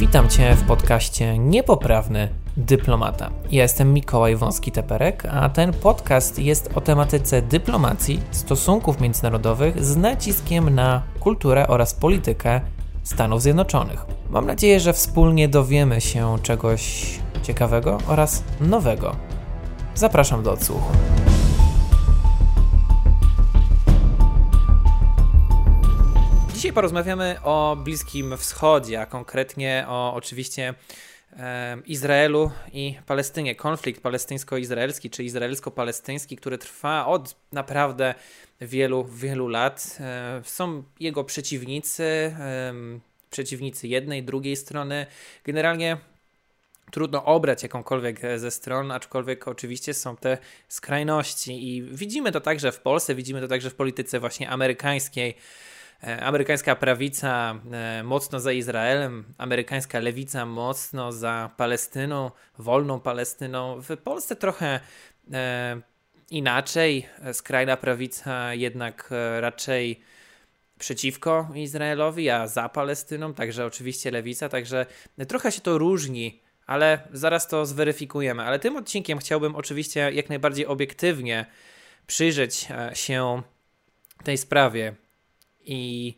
Witam Cię w podcaście Niepoprawny Dyplomata. Ja jestem Mikołaj Wąski-Teperek, a ten podcast jest o tematyce dyplomacji, stosunków międzynarodowych z naciskiem na kulturę oraz politykę Stanów Zjednoczonych. Mam nadzieję, że wspólnie dowiemy się czegoś ciekawego oraz nowego. Zapraszam do odsłuchu. Dzisiaj porozmawiamy o Bliskim Wschodzie, a konkretnie o oczywiście Izraelu i Palestynie. Konflikt palestyńsko-izraelski czy izraelsko-palestyński, który trwa od naprawdę wielu, wielu lat. E, są jego przeciwnicy, przeciwnicy jednej, drugiej strony. Generalnie trudno obrać jakąkolwiek ze stron, aczkolwiek oczywiście są te skrajności i widzimy to także w Polsce, widzimy to także w polityce właśnie amerykańskiej. E, amerykańska prawica e, mocno za Izraelem, amerykańska lewica mocno za Palestyną, wolną Palestyną. W Polsce trochę e, inaczej. Skrajna prawica jednak raczej przeciwko Izraelowi, a za Palestyną, także oczywiście lewica, także trochę się to różni, ale zaraz to zweryfikujemy. Ale tym odcinkiem chciałbym oczywiście jak najbardziej obiektywnie przyjrzeć się tej sprawie i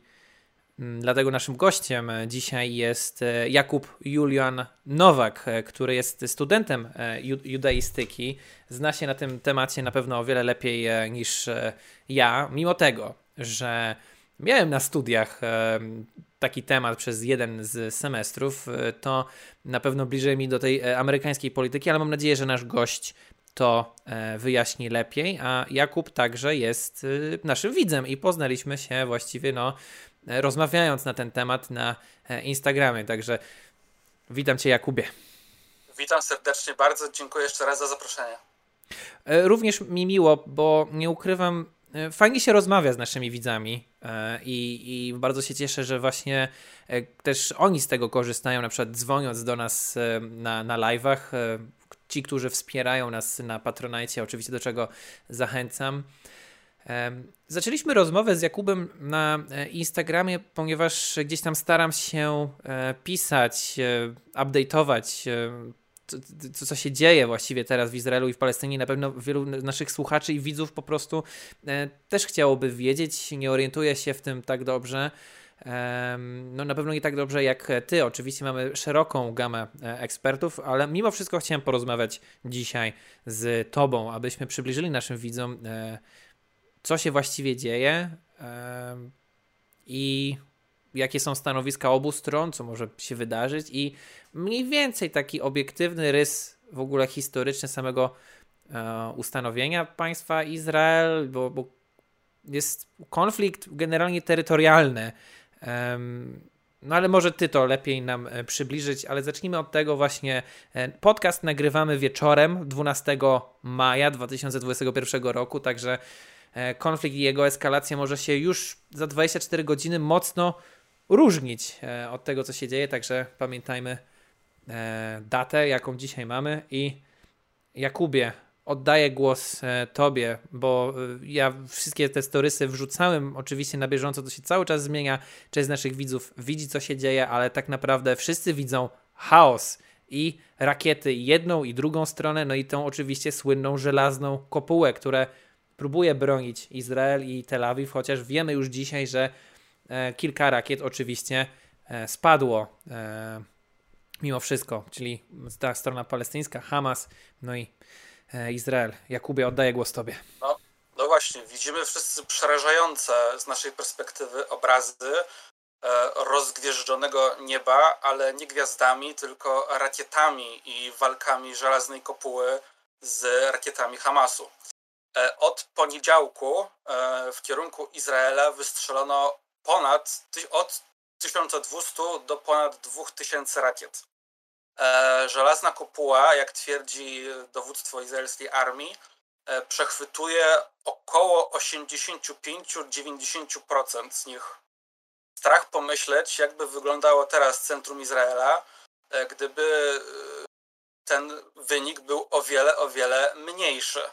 mm, Dlatego naszym gościem dzisiaj jest e, Jakub Julian Nowak, e, który jest studentem e, judaistyki. Zna się na tym temacie na pewno o wiele lepiej niż ja, mimo tego, że miałem na studiach taki temat przez jeden z semestrów, to na pewno bliżej mi do tej amerykańskiej polityki, ale mam nadzieję, że nasz gość to e, wyjaśni lepiej, a Jakub także jest y, naszym widzem i poznaliśmy się właściwie no, e, rozmawiając na ten temat na e, Instagramie, także witam Cię Jakubie. Witam serdecznie bardzo, dziękuję jeszcze raz za zaproszenie. Również mi miło, bo nie ukrywam, fajnie się rozmawia z naszymi widzami i, i bardzo się cieszę, że właśnie też oni z tego korzystają, na przykład dzwoniąc do nas na, na live'ach, ci, którzy wspierają nas na Patronite, oczywiście do czego zachęcam. Zaczęliśmy rozmowę z Jakubem na e, Instagramie, ponieważ gdzieś tam staram się e, pisać, e, update'ować to, co się dzieje właściwie teraz w Izraelu i w Palestynie. Na pewno wielu naszych słuchaczy i widzów po prostu też chciałoby wiedzieć, nie orientuje się w tym tak dobrze. No na pewno nie tak dobrze jak ty. Oczywiście mamy szeroką gamę e, ekspertów, ale mimo wszystko chciałem porozmawiać dzisiaj z tobą, abyśmy przybliżyli naszym widzom, e, co się właściwie dzieje i jakie są stanowiska obu stron, co może się wydarzyć i mniej więcej taki obiektywny rys w ogóle historyczny samego e, ustanowienia państwa Izrael, bo, bo jest konflikt generalnie terytorialny no ale może ty to lepiej nam e, przybliżyć, ale zacznijmy od tego właśnie. E, podcast nagrywamy wieczorem 12 maja 2021 roku, także e, konflikt i jego eskalacja może się już za 24 godziny mocno różnić od tego, co się dzieje, także pamiętajmy datę, jaką dzisiaj mamy i Jakubie, oddaję głos e, Tobie, bo e, ja wszystkie te storysy wrzucałem oczywiście na bieżąco, to się cały czas zmienia. Część z naszych widzów widzi, co się dzieje, ale tak naprawdę wszyscy widzą chaos i rakiety jedną i drugą stronę, no i tą oczywiście słynną żelazną kopułę, które próbuje bronić Izrael i Tel Awiw, chociaż wiemy już dzisiaj, że e, kilka rakiet oczywiście spadło mimo wszystko, czyli ta strona palestyńska, Hamas, no i Izrael. Jakubie, oddaję głos Tobie. No, no właśnie, widzimy wszyscy przerażające z naszej perspektywy obrazy e, rozgwieżdżonego nieba, ale nie gwiazdami, tylko rakietami i walkami żelaznej kopuły z rakietami Hamasu. E, od poniedziałku w kierunku Izraela wystrzelono ponad od 1200 do ponad 2000 rakiet. E, żelazna kopuła, jak twierdzi dowództwo izraelskiej armii, e, przechwytuje około 85-90% z nich. Strach pomyśleć, jakby wyglądało teraz centrum Izraela, e, gdyby ten wynik był o wiele, o wiele mniejszy.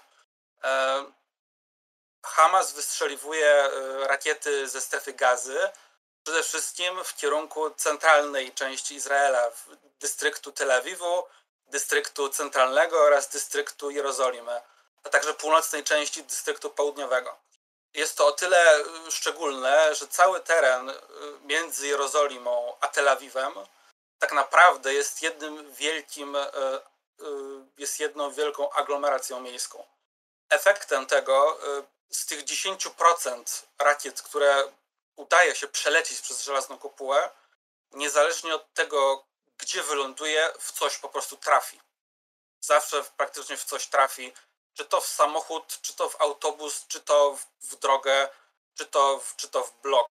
Hamas wystrzeliwuje rakiety ze strefy gazy, przede wszystkim w kierunku centralnej części Izraela, dystryktu Tel Awiwu, dystryktu centralnego oraz dystryktu Jerozolimy, a także północnej części dystryktu południowego. Jest to o tyle szczególne, że cały teren między Jerozolimą a Tel Awiwem tak naprawdę jest jednym wielkim, e, jest jedną wielką aglomeracją miejską. Efektem tego z tych 10% rakiet, które udaje się przelecieć przez żelazną kopułę, niezależnie od tego, gdzie wyląduje, w coś po prostu trafi. Zawsze praktycznie w coś trafi, czy to w samochód, czy to w autobus, czy to w drogę, czy to w, czy to w blok.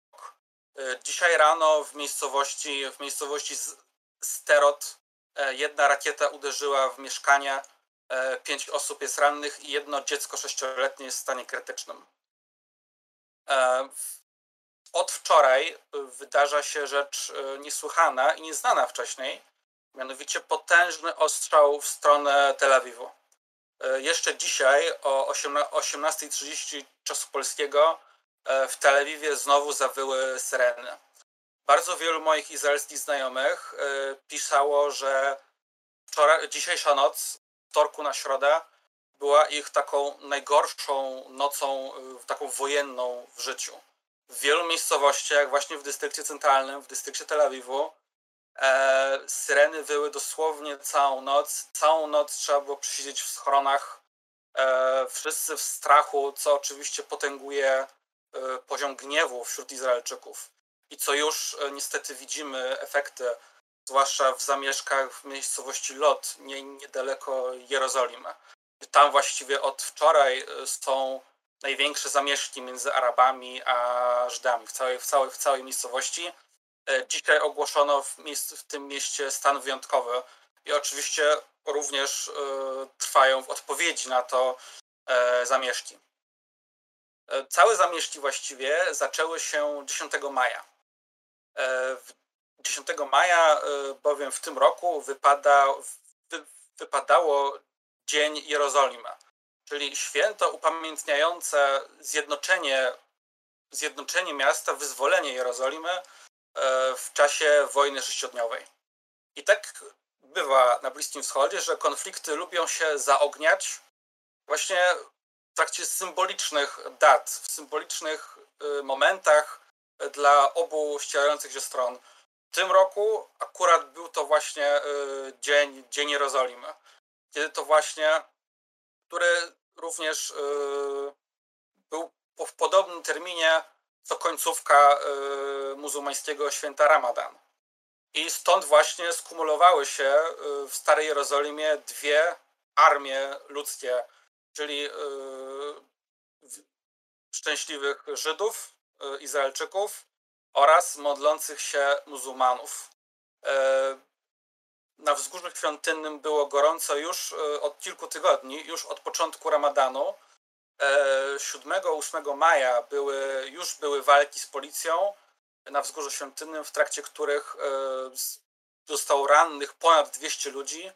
Dzisiaj rano w miejscowości, w miejscowości Sterot e, jedna rakieta uderzyła w mieszkanie, e, pięć osób jest rannych i jedno dziecko sześcioletnie jest w stanie krytycznym. Od wczoraj wydarza się rzecz niesłychana i nieznana wcześniej, mianowicie potężny ostrzał w stronę Tel Awiwu. Jeszcze dzisiaj o 18.30 czasu polskiego w Tel Awiwie znowu zawyły syreny. Bardzo wielu moich izraelskich znajomych y, pisało, że wczoraj, dzisiejsza noc, wtorku na środę, była ich taką najgorszą nocą, y, taką wojenną w życiu. W wielu miejscowościach, właśnie w dystrykcie centralnym, w dystrykcie Tel Awiwu, e, syreny wyły dosłownie całą noc. Całą noc trzeba było przysiedzieć w schronach. E, wszyscy w strachu, co oczywiście potęguje e, poziom gniewu wśród Izraelczyków i co już e, niestety widzimy efekty, zwłaszcza w zamieszkach w miejscowości Lot, nie, niedaleko Jerozolimy. Tam właściwie od wczoraj e, są największe zamieszki między Arabami a Żydami w całej, w całej, w całej miejscowości. E, dzisiaj ogłoszono w, miejsc, w tym mieście stan wyjątkowy i oczywiście również y, trwają w odpowiedzi na to y, zamieszki. Całe zamieszki właściwie zaczęły się 10 maja. 10 e, maja e, bowiem w tym roku wypada, wy, wypadało Dzień Jerozolimy, czyli święto upamiętniające zjednoczenie, zjednoczenie miasta, wyzwolenie Jerozolimy e, w czasie wojny sześciodniowej. I tak bywa na Bliskim Wschodzie, że konflikty lubią się zaogniać właśnie w trakcie symbolicznych dat, w symbolicznych momentach, dla obu ścierających się stron. W tym roku akurat był to właśnie y, dzień, dzień Jerozolimy, kiedy to właśnie, który również y, był w podobnym terminie co końcówka y, muzułmańskiego święta Ramadan. I stąd właśnie skumulowały się w Starej Jerozolimie dwie armie ludzkie, czyli szczęśliwych Żydów Izraelczyków oraz modlących się muzułmanów. E, na wzgórzu świątynnym było gorąco już e, od kilku tygodni, już od początku Ramadanu. 7-8 maja były, już były walki z policją na wzgórzu świątynnym, w trakcie których zostało rannych ponad 200 ludzi,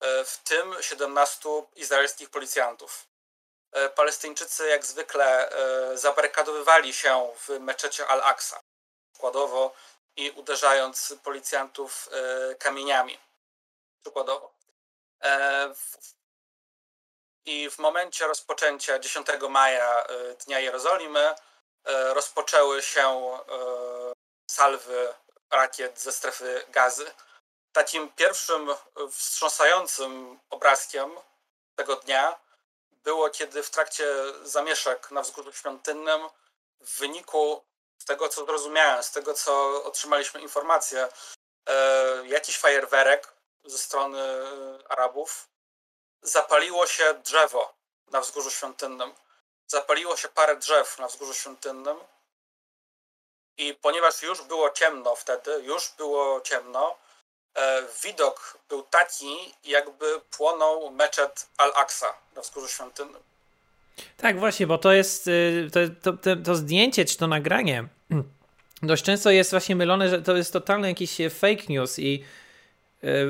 w tym 17 izraelskich policjantów. E, Palestyńczycy jak zwykle e, zabarykadowywali się w meczecie Al-Aqsa, przykładowo, i uderzając policjantów e, kamieniami, przykładowo. I w momencie rozpoczęcia 10 maja Dnia Jerozolimy rozpoczęły się salwy rakiet ze strefy gazy. Takim pierwszym wstrząsającym obrazkiem tego dnia było, kiedy w trakcie zamieszek na wzgórzu świątynnym w wyniku tego, co zrozumiałem, z tego, co otrzymaliśmy informację, e, jakiś fajerwerek ze strony Arabów zapaliło się drzewo na wzgórzu świątynnym. Zapaliło się parę drzew na wzgórzu świątynnym i ponieważ już było ciemno wtedy, już było ciemno, E, widok był taki, jakby płonął meczet Al-Aqsa na wzgórzu świątynnym. Tak, właśnie, bo to jest y, to, to, to, zdjęcie, czy to nagranie dość często jest właśnie mylone, że to jest totalny jakiś fake news i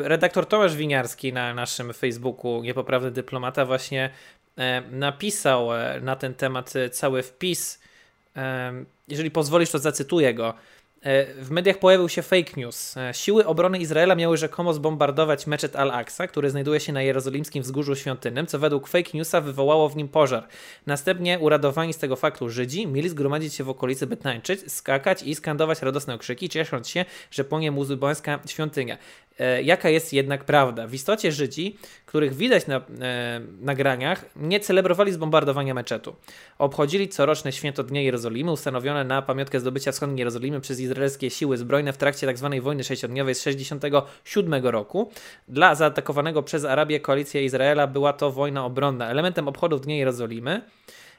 redaktor Tomasz Winiarski na naszym Facebooku, niepoprawny dyplomata, właśnie e, napisał e, na ten temat cały wpis. Jeżeli pozwolisz, to zacytuję go. E, w mediach pojawił się fake news. E, siły obrony Izraela miały rzekomo zbombardować meczet Al-Aqsa, który znajduje się na jerozolimskim wzgórzu świątynnym, co według fake newsa wywołało w nim pożar. Następnie uradowani z tego faktu Żydzi mieli zgromadzić się w okolicy, by tańczyć, skakać i skandować radosne okrzyki, ciesząc się, że płonie muzułmańska świątynia. E, jaka jest jednak prawda. W istocie Żydzi, których widać na e, nagraniach, nie celebrowali zbombardowania meczetu. Obchodzili coroczne święto Dnia Jerozolimy, ustanowione na pamiątkę zdobycia wschodniej Jerozolimy przez izraelskie siły zbrojne w trakcie tzw. Tak wojny sześciodniowej z 1967 roku. Dla zaatakowanego przez Arabię koalicję Izraela była to wojna obronna. Elementem obchodów Dnia Jerozolimy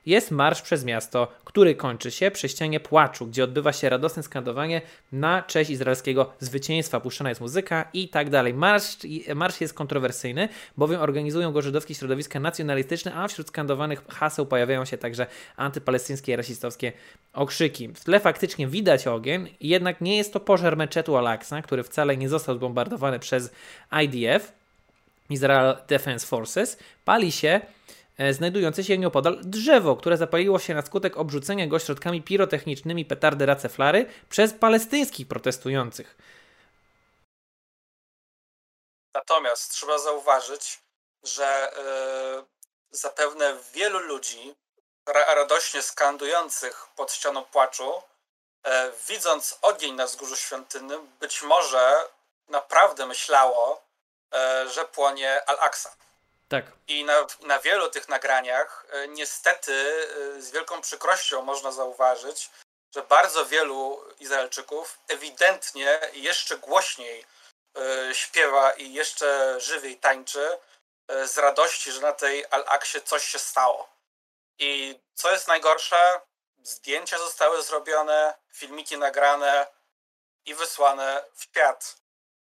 jest marsz przez miasto, który kończy się przy ścianie płaczu, gdzie odbywa się radosne skandowanie na cześć izraelskiego zwycięstwa, puszczana jest muzyka i tak dalej. Marsz, marsz jest kontrowersyjny, bowiem organizują go żydowskie środowiska nacjonalistyczne, a wśród skandowanych haseł pojawiają się także antypalestyńskie i rasistowskie okrzyki. W tle faktycznie widać ogień, jednak nie jest to pożar meczetu Al-Aqsa, który wcale nie został zbombardowany przez IDF, Israel Defense Forces, pali się znajdujące się nieopodal drzewo, które zapaliło się na skutek obrzucenia go środkami pirotechnicznymi petardy raceflary przez palestyńskich protestujących. Natomiast trzeba zauważyć, że yy, zapewne wielu ludzi radośnie skandujących pod ścianą płaczu, yy, widząc ogień na wzgórzu świątynnym, być może naprawdę myślało, yy, że płonie Al-Aqsa. Tak. I na, na wielu tych nagraniach e, niestety e, z wielką przykrością można zauważyć, że bardzo wielu Izraelczyków ewidentnie jeszcze głośniej e, śpiewa i jeszcze żywiej tańczy z radości, że na tej Al-Aksie coś się stało. I co jest najgorsze, zdjęcia zostały zrobione, filmiki nagrane i wysłane w świat.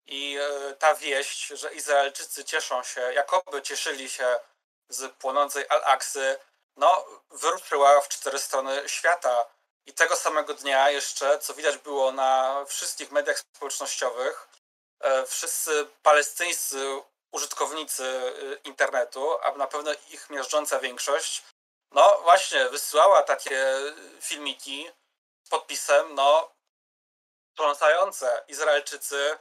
I e, ta wieść, że Izraelczycy cieszą się, jakoby cieszyli się z płonącej Al-Aksy, no, wyruszyła w cztery strony świata. I tego samego dnia jeszcze, co widać było na wszystkich mediach społecznościowych, e, wszyscy palestyńscy użytkownicy e, internetu, a na pewno ich miażdżąca większość, no właśnie wysyłała takie filmiki z podpisem, no, trącające Izraelczycy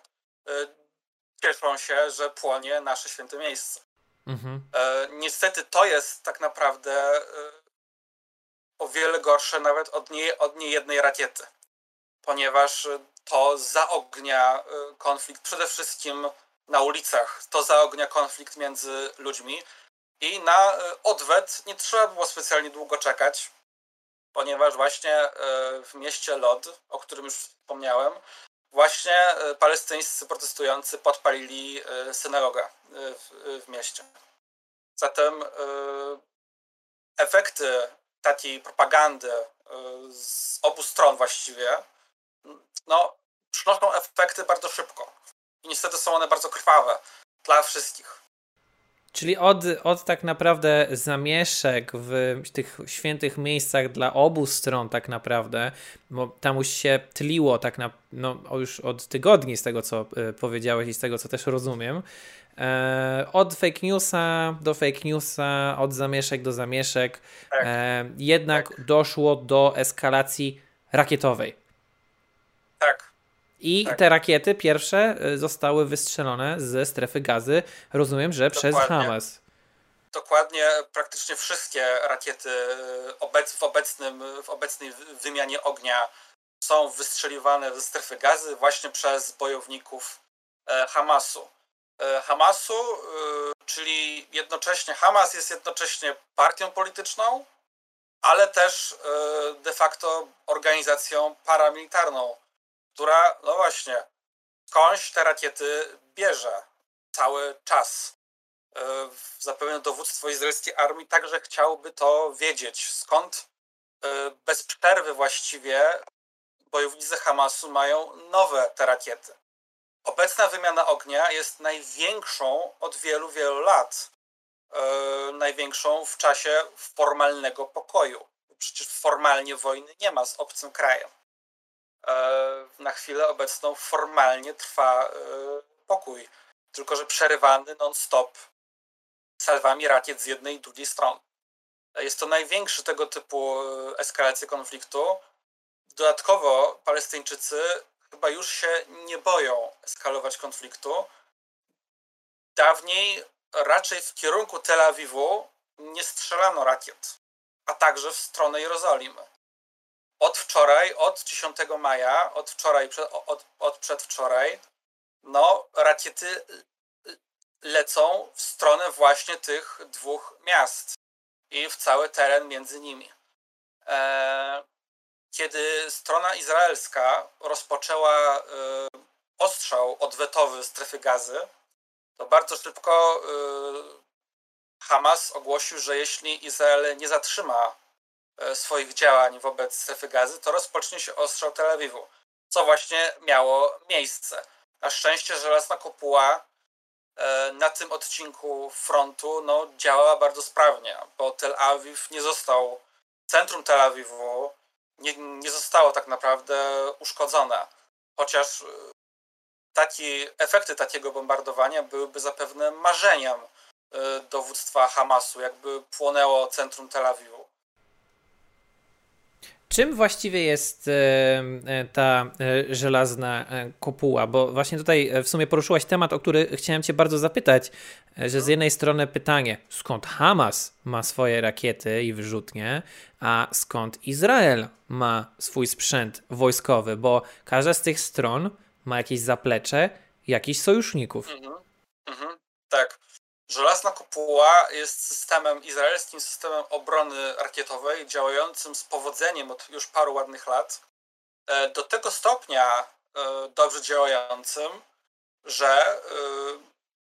cieszą się, że płonie nasze święte miejsce. Mhm. E, niestety to jest tak naprawdę e, o wiele gorsze nawet od, nie, od niejednej rakiety, ponieważ to zaognia konflikt przede wszystkim na ulicach, to zaognia konflikt między ludźmi i na odwet nie trzeba było specjalnie długo czekać, ponieważ właśnie w mieście Lod, o którym już wspomniałem, właśnie e, palestyńscy protestujący podpalili e, synagogę e, w, w mieście. Zatem efekty takiej propagandy z obu stron właściwie no, przynoszą efekty bardzo szybko. I niestety są one bardzo krwawe dla wszystkich. Czyli od, od tak naprawdę zamieszek w tych świętych miejscach dla obu stron tak naprawdę, bo tam już się tliło tak na, no, już od tygodni z tego, co y, powiedziałeś i z tego, co też rozumiem. E, od fake newsa do fake newsa, od zamieszek do zamieszek, tak. e, jednak tak. doszło do eskalacji rakietowej. Tak. I tak. te rakiety pierwsze y, zostały wystrzelone ze strefy gazy, rozumiem, że Dokładnie. przez Hamas. Dokładnie, praktycznie wszystkie rakiety y, obec, w, obecnym, w obecnej wymianie ognia są wystrzeliwane ze strefy gazy właśnie przez bojowników e, Hamasu. E, Hamasu, y, czyli jednocześnie Hamas jest jednocześnie partią polityczną, ale też de facto organizacją paramilitarną która, no właśnie, skądś te rakiety bierze cały czas. E, zapewne dowództwo izraelskiej armii także chciałby to wiedzieć, skąd e, bez przerwy właściwie bojownicy Hamasu mają nowe te rakiety. Obecna wymiana ognia jest największą od wielu, wielu lat. E, największą w czasie formalnego pokoju. Przecież formalnie wojny nie ma z obcym krajem. E, na chwilę obecną formalnie trwa e, pokój, tylko że przerywany non-stop salwami rakiet z jednej i drugiej strony. Jest to największy tego typu e, eskalacja konfliktu dodatkowo Palestyńczycy chyba już się nie boją eskalować konfliktu. Dawniej raczej w kierunku Tel Awiwu nie strzelano rakiet, a także w stronę Jerozolimy. Od wczoraj, od 10 maja, od wczoraj, od, od przedwczoraj, no, rakiety lecą w stronę właśnie tych dwóch miast i w cały teren między nimi. E, kiedy strona izraelska rozpoczęła e, ostrzał odwetowy strefy gazy, to bardzo szybko e, Hamas ogłosił, że jeśli Izrael nie zatrzyma swoich działań wobec strefy gazy, to rozpocznie się ostrzał Tel Awiwu, co właśnie miało miejsce. Na szczęście żelazna kopuła na tym odcinku frontu no, działała bardzo sprawnie, bo Tel Awiw nie został centrum Tel Awiwu nie, nie zostało tak naprawdę uszkodzone. Chociaż y, taki, efekty takiego bombardowania byłyby zapewne marzeniem dowództwa Hamasu, jakby płonęło centrum Tel Awiwu. Czym właściwie jest e, e, ta e, żelazna kopuła? Bo właśnie tutaj w sumie poruszyłaś temat, o który chciałem Cię bardzo zapytać, że z jednej strony pytanie, skąd Hamas ma swoje rakiety i wyrzutnie, a skąd Izrael ma swój sprzęt wojskowy, bo każda z tych stron ma jakieś zaplecze, jakichś sojuszników. Mhm. Żelazna kopuła jest systemem, izraelskim systemem obrony rakietowej działającym z powodzeniem od już paru ładnych lat. E, do tego stopnia e, dobrze działającym, że e,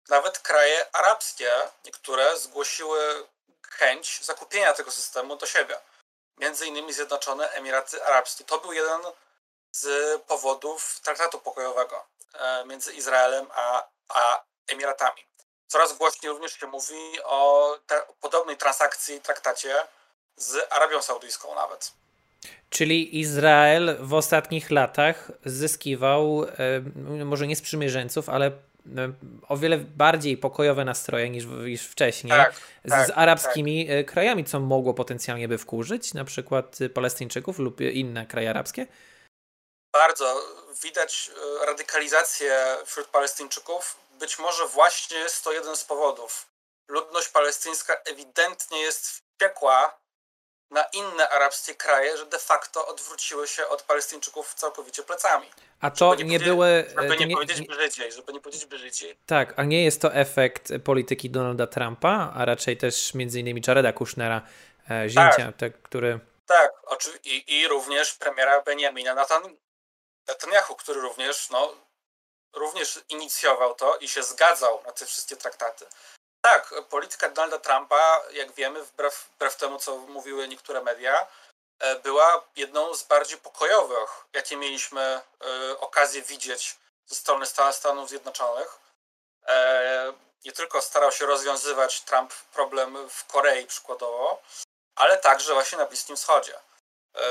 nawet kraje arabskie, niektóre zgłosiły chęć zakupienia tego systemu do siebie. Między innymi Zjednoczone Emiraty Arabskie. To był jeden z powodów traktatu pokojowego między Izraelem a, a Emiratami. Coraz głośniej również się mówi o podobnej transakcji, traktacie z Arabią Saudyjską nawet. Czyli Izrael w ostatnich latach zyskiwał, e, może nie sprzymierzeńców, ale e, o wiele bardziej pokojowe nastroje niż, niż wcześniej tak, z, tak, z arabskimi tak. krajami, co mogło potencjalnie by wkurzyć, na przykład Palestyńczyków lub inne kraje arabskie? Bardzo. Widać radykalizację wśród Palestyńczyków być może właśnie jest to jeden z powodów. Ludność palestyńska ewidentnie jest wściekła na inne arabskie kraje, że de facto odwróciły się od Palestyńczyków całkowicie plecami. A to nie, nie były. Żeby nie, nie powiedzieć brzydziej, żeby nie powiedzieć brzydziej. Tak, a nie jest to efekt polityki Donalda Trumpa, a raczej też między innymi Jareda Kushnera, e, zięcia, tak. Te, który. Tak, i, i również premiera Benjamina Netanyahu, który również no, również inicjował to i się zgadzał na te wszystkie traktaty. Tak, polityka Donalda Trumpa, jak wiemy, wbrew, wbrew temu, co mówiły niektóre media, e, była jedną z bardziej pokojowych, jakie mieliśmy e, okazję widzieć ze strony Stanów Zjednoczonych. E, nie tylko starał się rozwiązywać Trump problem w Korei przykładowo, ale także właśnie na Bliskim Wschodzie.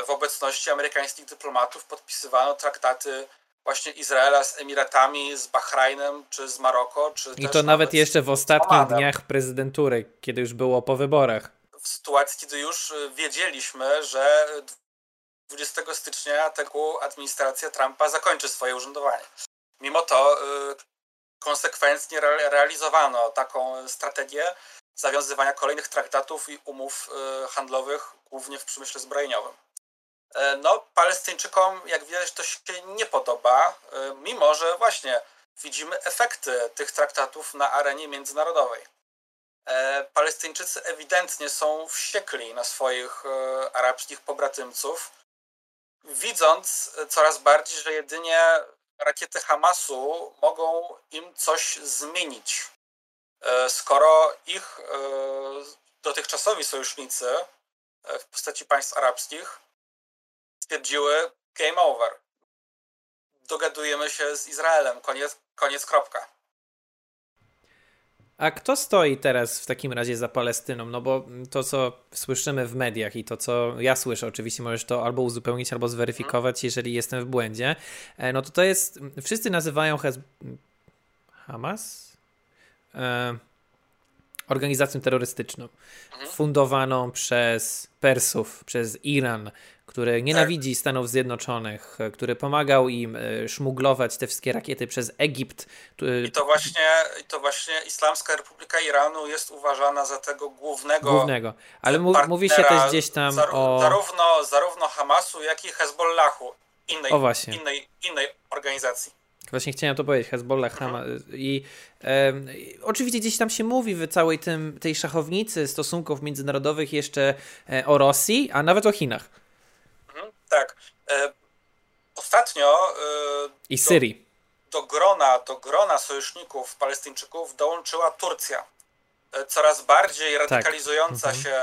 W obecności amerykańskich dyplomatów podpisywano traktaty właśnie Izraela z Emiratami, z Bahrajnem, czy z Maroko, czy I to nawet jeszcze w ostatnich dniach prezydentury, kiedy już było po wyborach. W sytuacji, kiedy już y, wiedzieliśmy, że 20 stycznia tego administracja Trumpa zakończy swoje urzędowanie. Mimo to y, konsekwentnie realizowano taką strategię zawiązywania kolejnych traktatów i umów y, handlowych, głównie w przemyśle zbrojeniowym. E, no, Palestyńczykom, jak widać, to się nie podoba, e, mimo że właśnie widzimy efekty tych traktatów na arenie międzynarodowej. E, Palestyńczycy ewidentnie są wściekli na swoich arabskich pobratymców, widząc coraz bardziej, że jedynie rakiety Hamasu mogą im coś zmienić. Skoro ich dotychczasowi sojusznicy w postaci państw arabskich stwierdziły game over. Dogadujemy się z Izraelem, koniec, koniec kropka. A kto stoi teraz w takim razie za Palestyną? No bo to, co słyszymy w mediach i to, co ja słyszę, oczywiście możesz to albo uzupełnić, albo zweryfikować, jeżeli jestem w błędzie, e, no to to jest, wszyscy nazywają Hez... Hamas? E, organizacją terrorystyczną, mhm. fundowaną przez Persów, przez Iran, który nienawidzi tak. Stanów Zjednoczonych, który pomagał im e, szmuglować te wszystkie rakiety przez Egipt. I to właśnie, to właśnie Islamska Republika Iranu jest uważana za tego głównego. Głównego. Ale mówi się też gdzieś tam zar o. Zarówno, zarówno Hamasu, jak i Hezbollahu, innej, innej, innej organizacji. Właśnie chciałem to powiedzieć, Hezbollah, mhm. Hamas. I e, oczywiście gdzieś tam się mówi w całej tym, tej szachownicy stosunków międzynarodowych jeszcze e, o Rosji, a nawet o Chinach. Tak. E, ostatnio. E, I Syrii. Do, do, grona, do grona sojuszników Palestyńczyków dołączyła Turcja. E, coraz bardziej tak. radykalizująca tak. się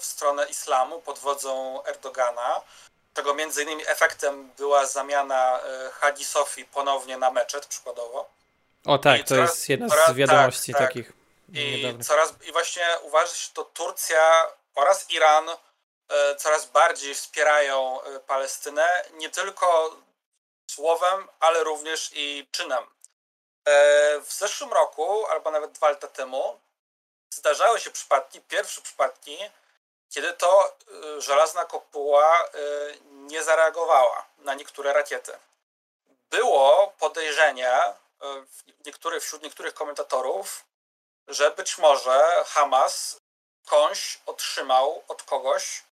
w stronę islamu pod wodzą Erdogana czego między innymi efektem była zamiana Hagi Sofii ponownie na meczet przykładowo. O tak, I to coraz, jest jedna z wiadomości tak, takich. I, coraz, I właśnie uważa się, to Turcja oraz Iran coraz bardziej wspierają e, Palestynę, nie tylko słowem, ale również i czynem. E, w zeszłym roku, albo nawet dwa lata temu, zdarzały się przypadki, pierwsze przypadki, kiedy to żelazna kopuła nie zareagowała na niektóre rakiety. Było podejrzenie niektórych, wśród niektórych komentatorów, że być może Hamas skądś otrzymał od kogoś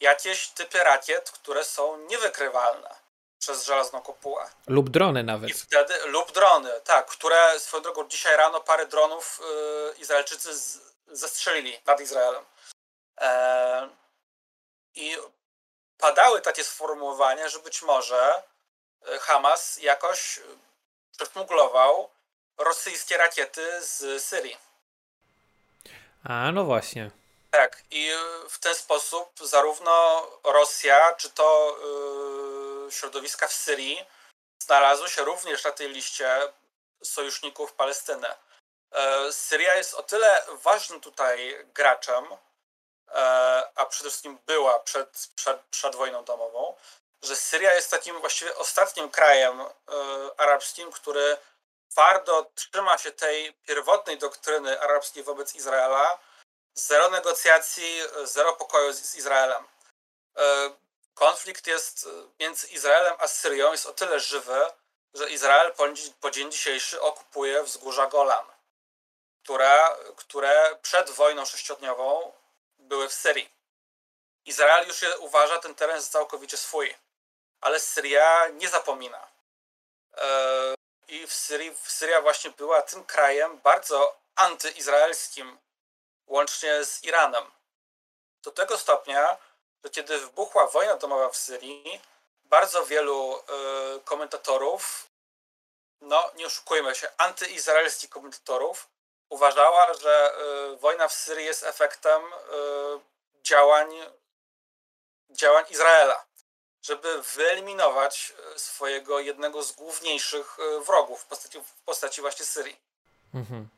jakieś typy rakiet, które są niewykrywalne przez żelazną kopułę. Lub drony nawet. I wtedy, lub drony, tak, które swoją drogą dzisiaj rano parę dronów yy, Izraelczycy z, zestrzelili nad Izraelem. E, I padały takie sformułowania, że być może e, Hamas jakoś przesmuglował rosyjskie rakiety z Syrii. A, no właśnie. Tak, i w ten sposób zarówno Rosja, czy to yy, środowiska w Syrii znalazły się również na tej liście sojuszników Palestyny. Yy, Syria jest o tyle ważnym tutaj graczem, E, a przede wszystkim była przed, przed, przed wojną domową, że Syria jest takim właściwie ostatnim krajem e, arabskim, który twardo trzyma się tej pierwotnej doktryny arabskiej wobec Izraela, zero negocjacji, zero pokoju z, z Izraelem. E, konflikt jest między Izraelem a Syrią jest o tyle żywy, że Izrael po, po dzień dzisiejszy okupuje wzgórza Golan, które, które przed wojną sześciodniową były w Syrii. Izrael już uważa ten teren za całkowicie swój, ale Syria nie zapomina. E, I w Syrii, Syria właśnie była tym krajem bardzo antyizraelskim, łącznie z Iranem. Do tego stopnia, że kiedy wybuchła wojna domowa w Syrii, bardzo wielu y, komentatorów, no nie oszukujmy się, antyizraelskich komentatorów, uważała, że y, wojna w Syrii jest efektem y, działań, działań Izraela, żeby wyeliminować y, swojego jednego z główniejszych wrogów w postaci, w postaci właśnie Syrii. Mhm.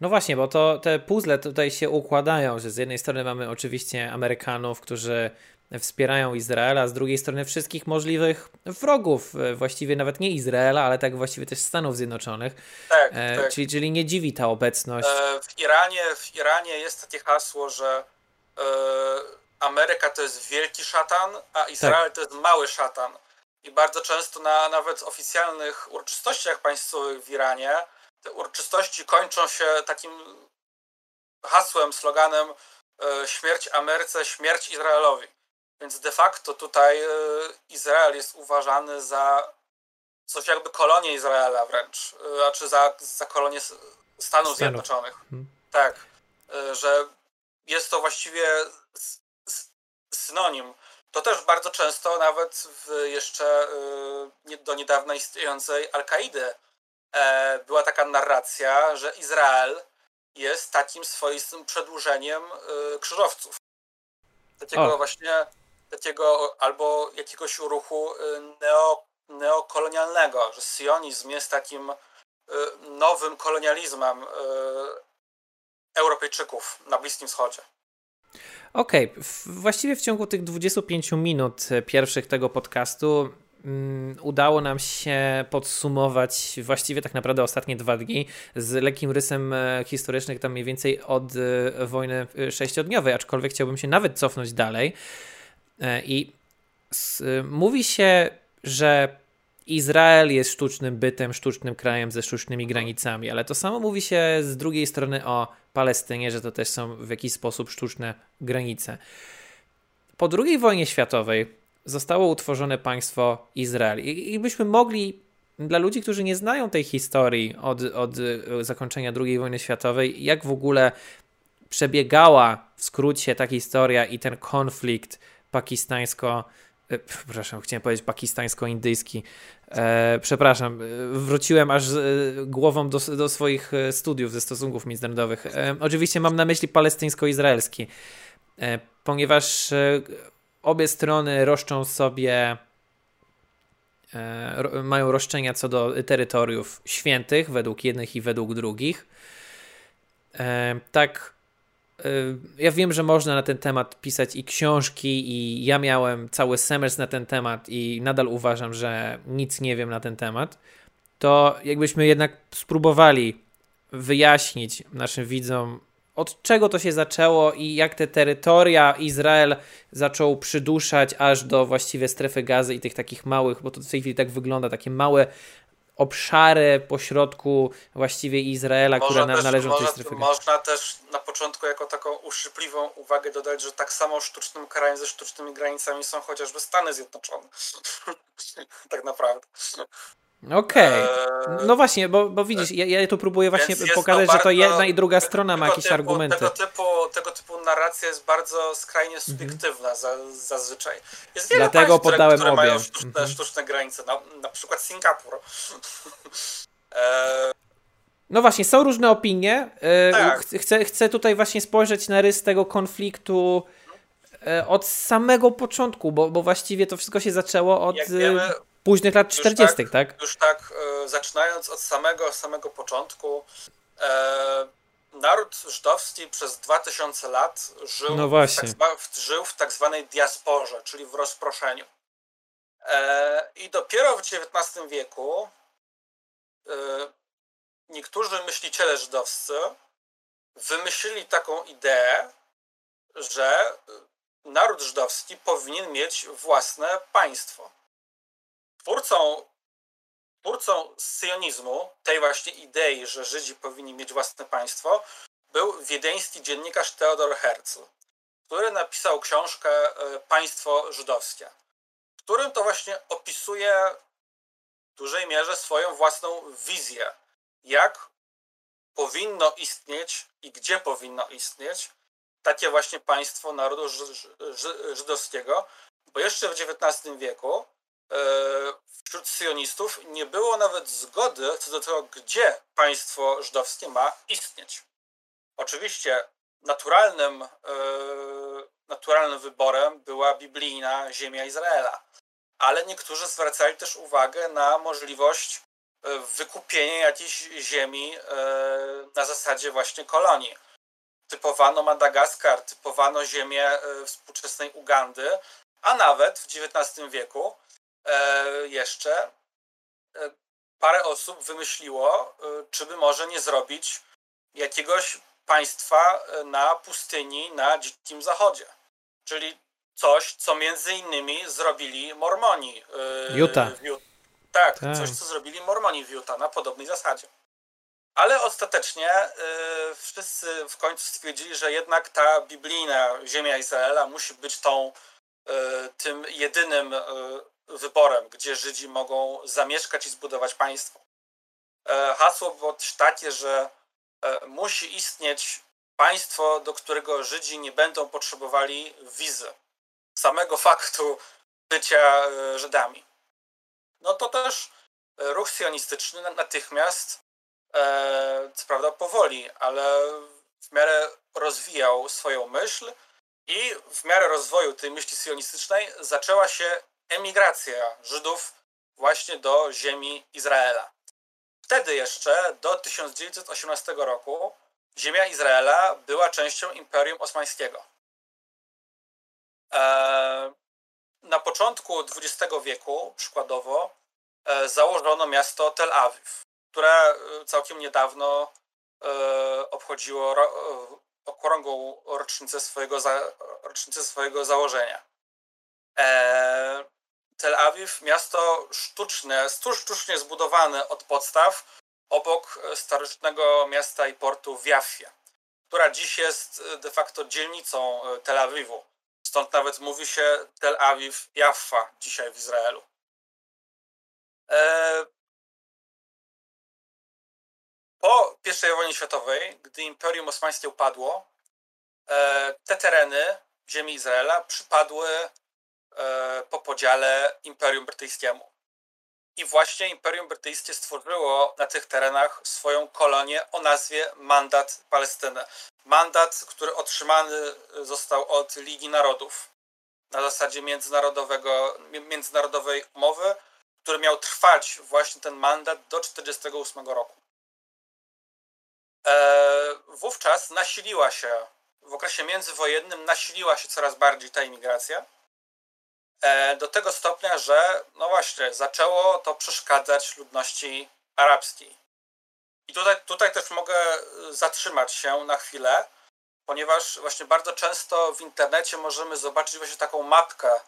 No właśnie, bo to te puzzle tutaj się układają, że z jednej strony mamy oczywiście Amerykanów, którzy wspierają Izraela, z drugiej strony wszystkich możliwych wrogów, e, właściwie nawet nie Izraela, ale tak właściwie też Stanów Zjednoczonych. Tak, e, tak. Czyli, czyli nie dziwi ta obecność. E, w, Iranie, w Iranie jest takie hasło, że e, Ameryka to jest wielki szatan, a Izrael tak. to jest mały szatan. I bardzo często na nawet oficjalnych uroczystościach państwowych w Iranie te uroczystości kończą się takim hasłem, sloganem e, śmierć Ameryce, śmierć Izraelowi. Więc de facto tutaj e, Izrael jest uważany za coś jakby kolonię Izraela wręcz, e, a czy za, za kolonię Stanów, Stanów. Zjednoczonych. Hmm. Tak, że jest to właściwie synonim. To też bardzo często nawet w jeszcze do niedawna istniejącej Al-Kaidy była taka narracja, że Izrael jest takim swoistym przedłużeniem krzyżowców. Takiego o. właśnie takiego albo jakiegoś ruchu y, neo, neokolonialnego, że sionizm jest takim y, nowym kolonializmem y, Europejczyków na Bliskim Wschodzie. Okej, okay. właściwie w ciągu tych 25 minut pierwszych tego podcastu udało nam się podsumować właściwie tak naprawdę ostatnie dwa dni z lekkim rysem e, historycznym, tam mniej więcej od e, wojny e, sześciodniowej, aczkolwiek chciałbym się nawet cofnąć dalej I mówi się, że Izrael jest sztucznym bytem, sztucznym krajem ze sztucznymi granicami, ale to samo mówi się z drugiej strony o Palestynie, że to też są w jakiś sposób sztuczne granice. Po II wojnie światowej zostało utworzone państwo Izrael i, i byśmy mogli dla ludzi, którzy nie znają tej historii od, od zakończenia II wojny światowej, jak w ogóle przebiegała w skrócie ta historia i ten konflikt pakistańsko E, przepraszam, chciałem powiedzieć pakistańsko-indyjski. E, przepraszam, e, wróciłem aż e, głową do, do swoich studiów ze stosunków międzynarodowych. E, oczywiście mam na myśli palestyńsko-izraelski, e, ponieważ obie strony roszczą sobie, mają roszczenia co do terytoriów świętych według jednych i według drugich. Tak Y, ja wiem, że można na ten temat pisać i książki, i ja miałem cały semestr na ten temat, i nadal uważam, że nic nie wiem na ten temat. To jakbyśmy jednak spróbowali wyjaśnić naszym widzom, od czego to się zaczęło i jak te terytoria Izrael zaczął przyduszać aż do właściwie strefy gazy i tych takich małych, bo to w tej chwili tak wygląda, takie małe obszary pośrodku właściwie Izraela, można które należą do tej strefy. Można też na początku jako taką uszczypliwą uwagę dodać, że tak samo sztucznym krajem ze sztucznymi granicami są chociażby Stany Zjednoczone. tak naprawdę. Okej. Okay. No właśnie, bo, bo widzisz, ja, ja tu próbuję właśnie pokazać, że to jedna i druga strona ma jakieś typu, argumenty. Tego typu, tego typu narracja jest bardzo skrajnie mhm. subiektywna za, zazwyczaj. Jest wiele Dlatego państw, podałem które, które mają sztuczne, mhm. sztuczne granice, na, na przykład Singapur. e... No właśnie, są różne opinie. E, tak. Chcę, chcę tutaj właśnie spojrzeć na rys tego konfliktu e, od samego początku, bo, bo właściwie to wszystko się zaczęło od... Jak wiemy, późnych lat 40., tak, tak? Już tak, e, zaczynając od samego, samego początku, e, naród żydowski przez 2000 lat żył, no. W, tak, żył w tak zwanej diasporze, czyli w rozproszeniu. E, I dopiero w XIX wieku e, niektórzy myśliciele żydowscy wymyślili taką ideę, że naród żydowski powinien mieć własne państwo. Twórcą, twórcą syjonizmu, tej właśnie idei, że Żydzi powinni mieć własne państwo, był wiedeński dziennikarz Theodor Herzl, który napisał książkę e, Państwo Żydowskie, w którym to właśnie opisuje w dużej mierze swoją własną wizję, jak powinno istnieć i gdzie powinno istnieć takie właśnie państwo narodu żydowskiego, bo jeszcze w XIX wieku wśród sionistów nie było nawet zgody co do tego, gdzie państwo żydowskie ma istnieć. Oczywiście naturalnym, e, naturalnym wyborem była biblijna ziemia Izraela, ale niektórzy zwracali też uwagę na możliwość e, wykupienia jakiejś ziemi na zasadzie właśnie kolonii. Typowano Madagaskar, typowano ziemię współczesnej Ugandy, a nawet w XIX wieku E, jeszcze e, parę osób wymyśliło, e, czy by może nie zrobić jakiegoś państwa na pustyni na Dzikim Zachodzie. Czyli coś, co między innymi zrobili Mormoni. Utah. Tak, tak, coś, co zrobili Mormoni w Utah na podobnej zasadzie. Ale ostatecznie wszyscy w końcu stwierdzili, że jednak ta biblijna ziemia Izraela musi być tą, tym jedynym wyborem, gdzie Żydzi mogą zamieszkać i zbudować państwo. E, hasło było też takie, że e, musi istnieć państwo, do którego Żydzi nie będą potrzebowali wizy. Samego faktu bycia e, Żydami. No to też ruch sionistyczny natychmiast, co prawda powoli, ale w miarę rozwijał swoją myśl i w miarę rozwoju tej myśli sionistycznej zaczęła się emigracja Żydów właśnie do ziemi Izraela. Wtedy jeszcze, do 1918 roku, ziemia Izraela była częścią Imperium Osmańskiego. E, na początku XX wieku, przykładowo, e, założono miasto Tel Awiw, które e, całkiem niedawno obchodziło okrągłą rocznicę swojego, rocznicę swojego założenia. E, Tel Awiw, miasto sztuczne, sztucznie zbudowane od podstaw, obok starożytnego miasta i portu w Jaffie, która dziś jest de facto dzielnicą Tel Awiwu. Stąd nawet mówi się Tel Awiw Jaffa dzisiaj w Izraelu. E, po I wojnie światowej, gdy Imperium Osmańskie upadło, e, te tereny ziemi Izraela przypadły e, po podziale Imperium Brytyjskiemu. I właśnie Imperium Brytyjskie stworzyło na tych terenach swoją kolonię o nazwie Mandat Palestyny. Mandat, który otrzymany został od Ligi Narodów na zasadzie międzynarodowego, międzynarodowej umowy, który miał trwać właśnie ten mandat do 1948 roku. E, wówczas nasiliła się, w okresie międzywojennym nasiliła się coraz bardziej ta imigracja. E, do tego stopnia, że no właśnie, zaczęło to przeszkadzać ludności arabskiej. I tutaj, tutaj też mogę zatrzymać się na chwilę, ponieważ właśnie bardzo często w internecie możemy zobaczyć właśnie taką mapkę,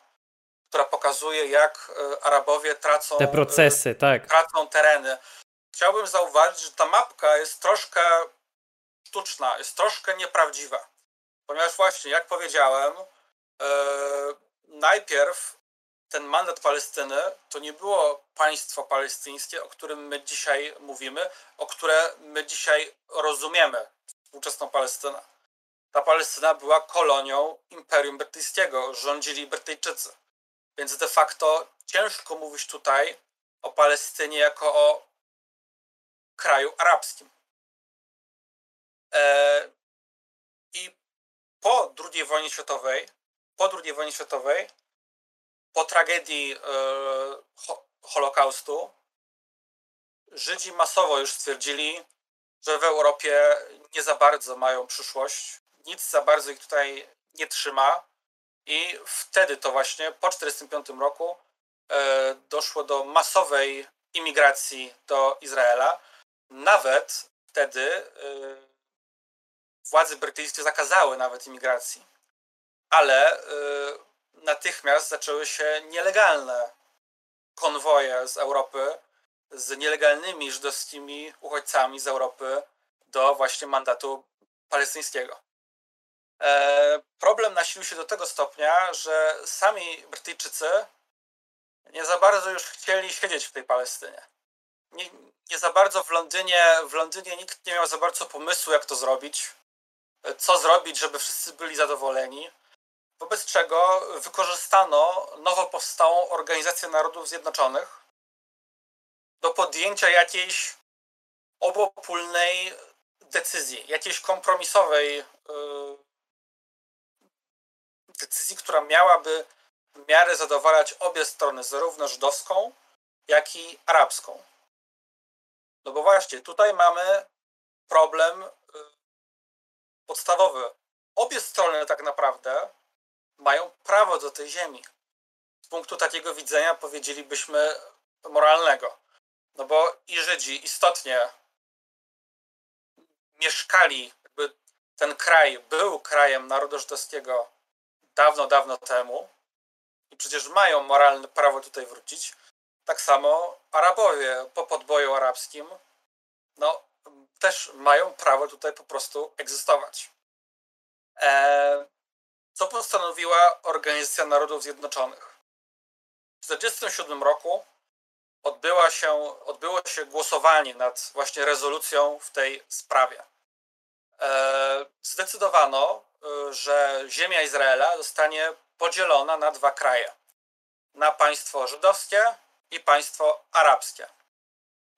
która pokazuje, jak e, Arabowie tracą te procesy, tak. Tracą tereny chciałbym zauważyć, że ta mapka jest troszkę sztuczna, jest troszkę nieprawdziwa. Ponieważ właśnie, jak powiedziałem, najpierw ten mandat Palestyny to nie było państwo palestyńskie, o którym my dzisiaj mówimy, o które my dzisiaj rozumiemy współczesną Palestynę. Ta Palestyna była kolonią Imperium Brytyjskiego, rządzili Brytyjczycy. Więc de facto ciężko mówić tutaj o Palestynie jako o kraju arabskim. E, I po II wojnie światowej, po II wojnie światowej, po tragedii e, Holokaustu, Żydzi masowo już stwierdzili, że w Europie nie za bardzo mają przyszłość, nic za bardzo ich tutaj nie trzyma. I wtedy to właśnie po 1945 roku e, doszło do masowej imigracji do Izraela. Nawet wtedy y, władze brytyjskie zakazały nawet imigracji. Ale y, natychmiast zaczęły się nielegalne konwoje z Europy z nielegalnymi żydowskimi uchodźcami z Europy do właśnie mandatu palestyńskiego. E, problem nasilił się do tego stopnia, że sami Brytyjczycy nie za bardzo już chcieli siedzieć w tej Palestynie nie, nie za bardzo w Londynie, w Londynie nikt nie miał za bardzo pomysłu, jak to zrobić, co zrobić, żeby wszyscy byli zadowoleni. Wobec czego wykorzystano nowo powstałą Organizację Narodów Zjednoczonych do podjęcia jakiejś obopólnej decyzji, jakiejś kompromisowej yy, decyzji, która miałaby w miarę zadowalać obie strony, zarówno żydowską, jak i arabską. No bo właśnie, tutaj mamy problem y, podstawowy. Obie strony tak naprawdę mają prawo do tej ziemi. Z punktu takiego widzenia powiedzielibyśmy moralnego. No bo i Żydzi istotnie mieszkali, jakby ten kraj był krajem narodu żydowskiego dawno, dawno temu i przecież mają moralne prawo tutaj wrócić. Tak samo Arabowie po podboju arabskim no, też mają prawo tutaj po prostu egzystować. E, co postanowiła Organizacja Narodów Zjednoczonych? W 1947 roku odbyła się, odbyło się głosowanie nad właśnie rezolucją w tej sprawie. E, zdecydowano, e, że ziemia Izraela zostanie podzielona na dwa kraje. Na państwo żydowskie i państwo arabskie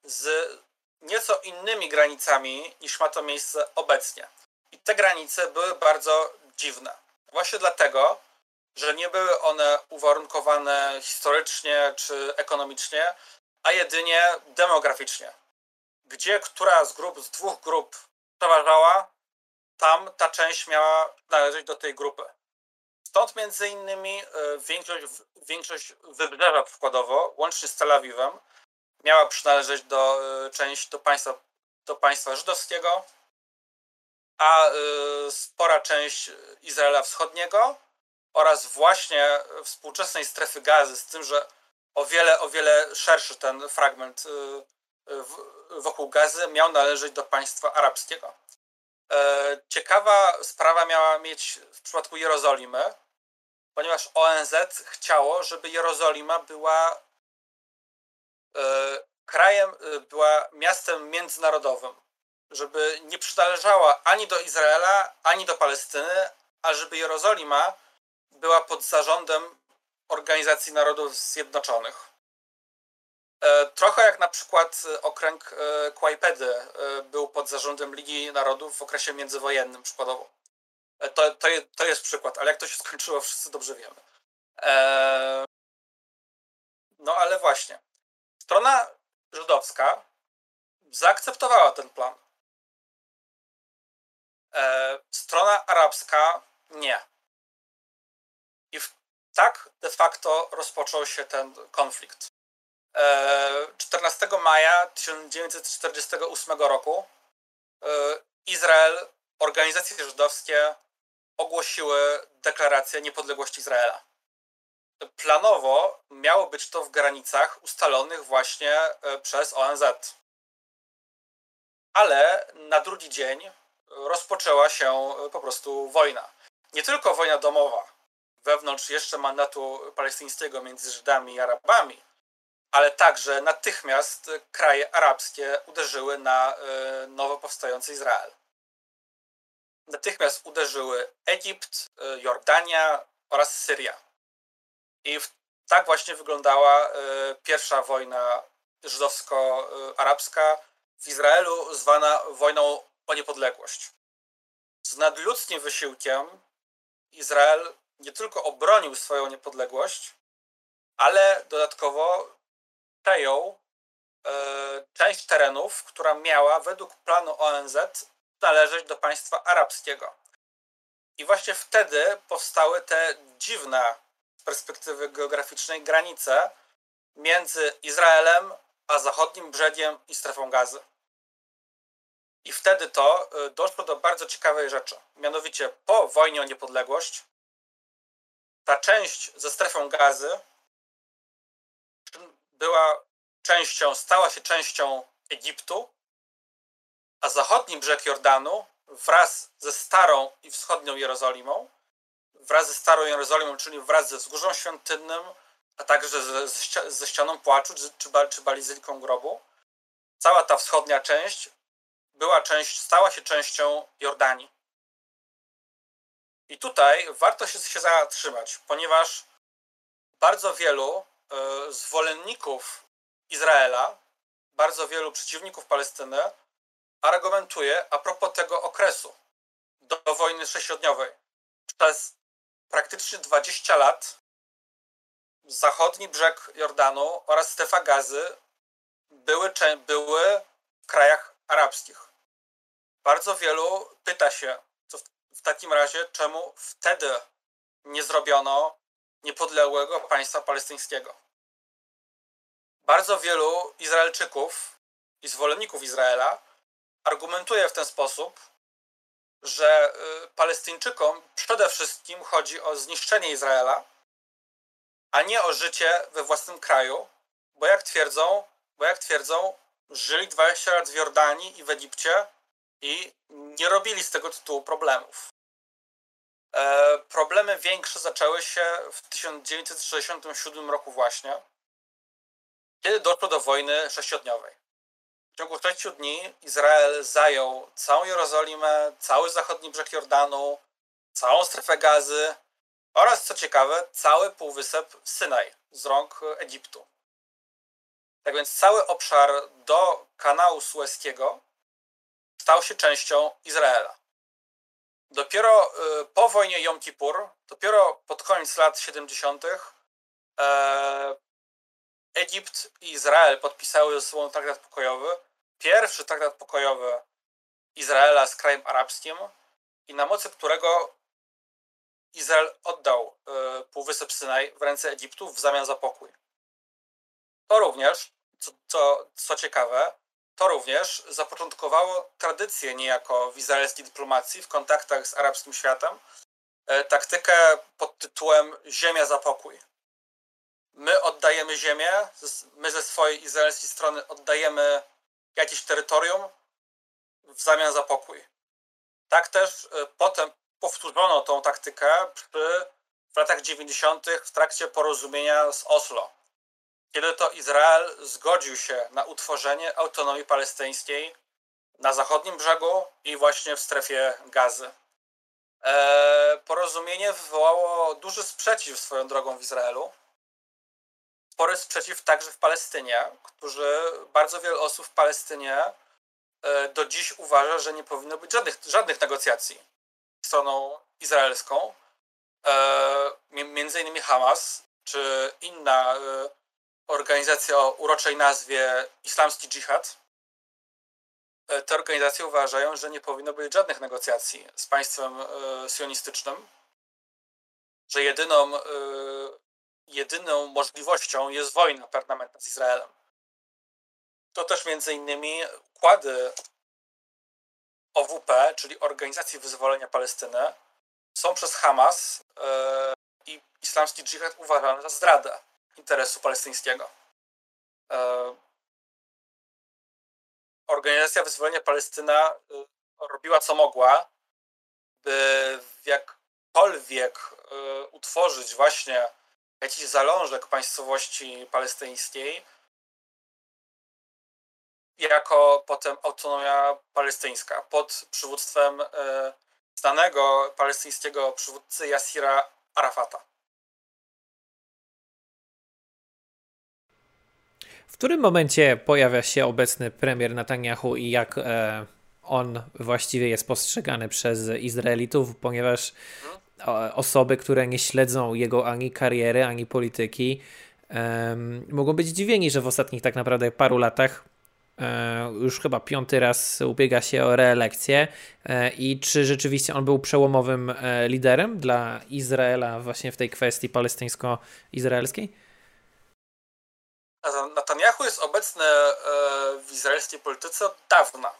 z nieco innymi granicami niż ma to miejsce obecnie. I te granice były bardzo dziwne. Właśnie dlatego, że nie były one uwarunkowane historycznie czy ekonomicznie, a jedynie demograficznie. Gdzie która z grup, z dwóch grup przeważała, tam ta część miała należeć do tej grupy. Stąd między innymi e, większość, większość wybrzeża przykładowo, łącznie z Tel Awiwem, miała przynależeć do, e, część do państwa, do państwa żydowskiego, a e, spora część Izraela Wschodniego oraz właśnie współczesnej strefy gazy, z tym, że o wiele, o wiele szerszy ten fragment wokół gazy miał należeć do państwa arabskiego. Ciekawa sprawa miała mieć w przypadku Jerozolimy, ponieważ ONZ chciało, żeby Jerozolima była krajem, była miastem międzynarodowym żeby nie przynależała ani do Izraela, ani do Palestyny, a żeby Jerozolima była pod zarządem Organizacji Narodów Zjednoczonych. E, trochę jak na przykład okręg e, Kłajpedy e, był pod zarządem Ligi Narodów w okresie międzywojennym przykładowo. To, to, to jest przykład, ale jak to się skończyło, wszyscy dobrze wiemy. No ale właśnie. Strona żydowska zaakceptowała ten plan. E, strona arabska nie. I w, tak de facto rozpoczął się ten konflikt. 14 e, maja 1948 roku e, Izrael, organizacje żydowskie ogłosiły deklarację niepodległości Izraela. Planowo miało być to w granicach ustalonych właśnie przez ONZ. Ale na drugi dzień rozpoczęła się e, po prostu wojna. Nie tylko wojna domowa wewnątrz jeszcze mandatu palestyńskiego między Żydami i Arabami, ale także natychmiast kraje arabskie uderzyły na e, nowo powstający Izrael. Natychmiast uderzyły Egipt, e, Jordania oraz Syria. I tak właśnie wyglądała pierwsza wojna żydowsko-arabska w Izraelu, zwana wojną o niepodległość. Z nadludzkim wysiłkiem Izrael nie tylko obronił swoją niepodległość, ale dodatkowo przejął e, część terenów, która miała według planu ONZ należeć do państwa arabskiego. I właśnie wtedy powstały te dziwne z perspektywy geograficznej granice między Izraelem a zachodnim brzegiem i strefą gazy. I wtedy to y, doszło do bardzo ciekawej rzeczy. Mianowicie po wojnie o niepodległość ta część ze strefą gazy była częścią, stała się częścią Egiptu, a zachodni brzeg Jordanu wraz ze starą i wschodnią Jerozolimą, wraz ze starą Jerozolimą, czyli wraz ze wzgórzem świątynnym, a także ze, ze ścianą płaczu czy, czy, czy grobu, cała ta wschodnia część była część, stała się częścią Jordanii. I tutaj warto się, się zatrzymać, ponieważ bardzo wielu y, zwolenników Izraela, bardzo wielu przeciwników Palestyny argumentuje a propos tego okresu do wojny sześciodniowej. Przez praktycznie 20 lat zachodni brzeg Jordanu oraz strefa gazy były, były w krajach arabskich. Bardzo wielu pyta się, co w takim razie, czemu wtedy nie zrobiono niepodległego państwa palestyńskiego. Bardzo wielu Izraelczyków i zwolenników Izraela argumentuje w ten sposób, że y, Palestyńczykom przede wszystkim chodzi o zniszczenie Izraela, a nie o życie we własnym kraju, bo jak twierdzą, bo jak twierdzą, żyli 20 lat w Jordanii i w Egipcie i nie robili z tego tytułu problemów. E, problemy większe zaczęły się w 1967 roku właśnie, kiedy doszło do wojny sześciodniowej. W ciągu sześciu dni Izrael zajął całą Jerozolimę, cały zachodni brzeg Jordanu, całą strefę gazy oraz, co ciekawe, cały półwysep Synaj z rąk Egiptu. Tak więc cały obszar do kanału Sueskiego stał się częścią Izraela. Dopiero y, po wojnie Jom Kippur, dopiero pod koniec lat 70., e, Egipt i Izrael podpisały ze sobą traktat pokojowy. Pierwszy traktat pokojowy Izraela z krajem arabskim i na mocy którego Izrael oddał e, Półwysep Synaj w ręce Egiptu w zamian za pokój. To również, co, co, co ciekawe, to również zapoczątkowało tradycję niejako izraelskiej dyplomacji w kontaktach z arabskim światem, taktykę pod tytułem Ziemia za pokój. My oddajemy ziemię, my ze swojej izraelskiej strony oddajemy jakieś terytorium w zamian za pokój. Tak też potem powtórzono tą taktykę przy, w latach 90. w trakcie porozumienia z Oslo, kiedy to Izrael zgodził się na utworzenie autonomii palestyńskiej na zachodnim brzegu i właśnie w strefie gazy. E, porozumienie wywołało duży sprzeciw swoją drogą w Izraelu. Spory sprzeciw także w Palestynie, którzy bardzo wiele osób w Palestynie e, do dziś uważa, że nie powinno być żadnych, żadnych negocjacji stroną izraelską, e, między innymi Hamas, czy inna organizacja o uroczej nazwie Islamski Dżihad, e, te organizacje uważają, że nie powinno być żadnych negocjacji z państwem sionistycznym, że jedyną, jedyną możliwością jest wojna permanentna z Izraelem. To też między innymi układy OWP, czyli Organizacji Wyzwolenia Palestyny, są przez Hamas e, i islamski dżihad uważane za zdradę interesu palestyńskiego. E, Organizacja Wyzwolenia Palestyna e, robiła co mogła, by jakkolwiek utworzyć właśnie jakiś zalążek państwowości palestyńskiej, jako potem autonomia palestyńska pod przywództwem e, znanego palestyńskiego przywódcy Yasira Arafata. W którym momencie pojawia się obecny premier Netanyahu i jak e, on właściwie jest postrzegany przez Izraelitów, ponieważ osoby, które nie śledzą jego ani kariery, ani polityki, mogą być zdziwieni, że w ostatnich tak naprawdę paru latach E, już chyba piąty raz ubiega się o reelekcję e, i czy rzeczywiście on był przełomowym e, liderem dla Izraela właśnie w tej kwestii palestyńsko-izraelskiej? Netanyahu jest obecny w izraelskiej polityce od dawna.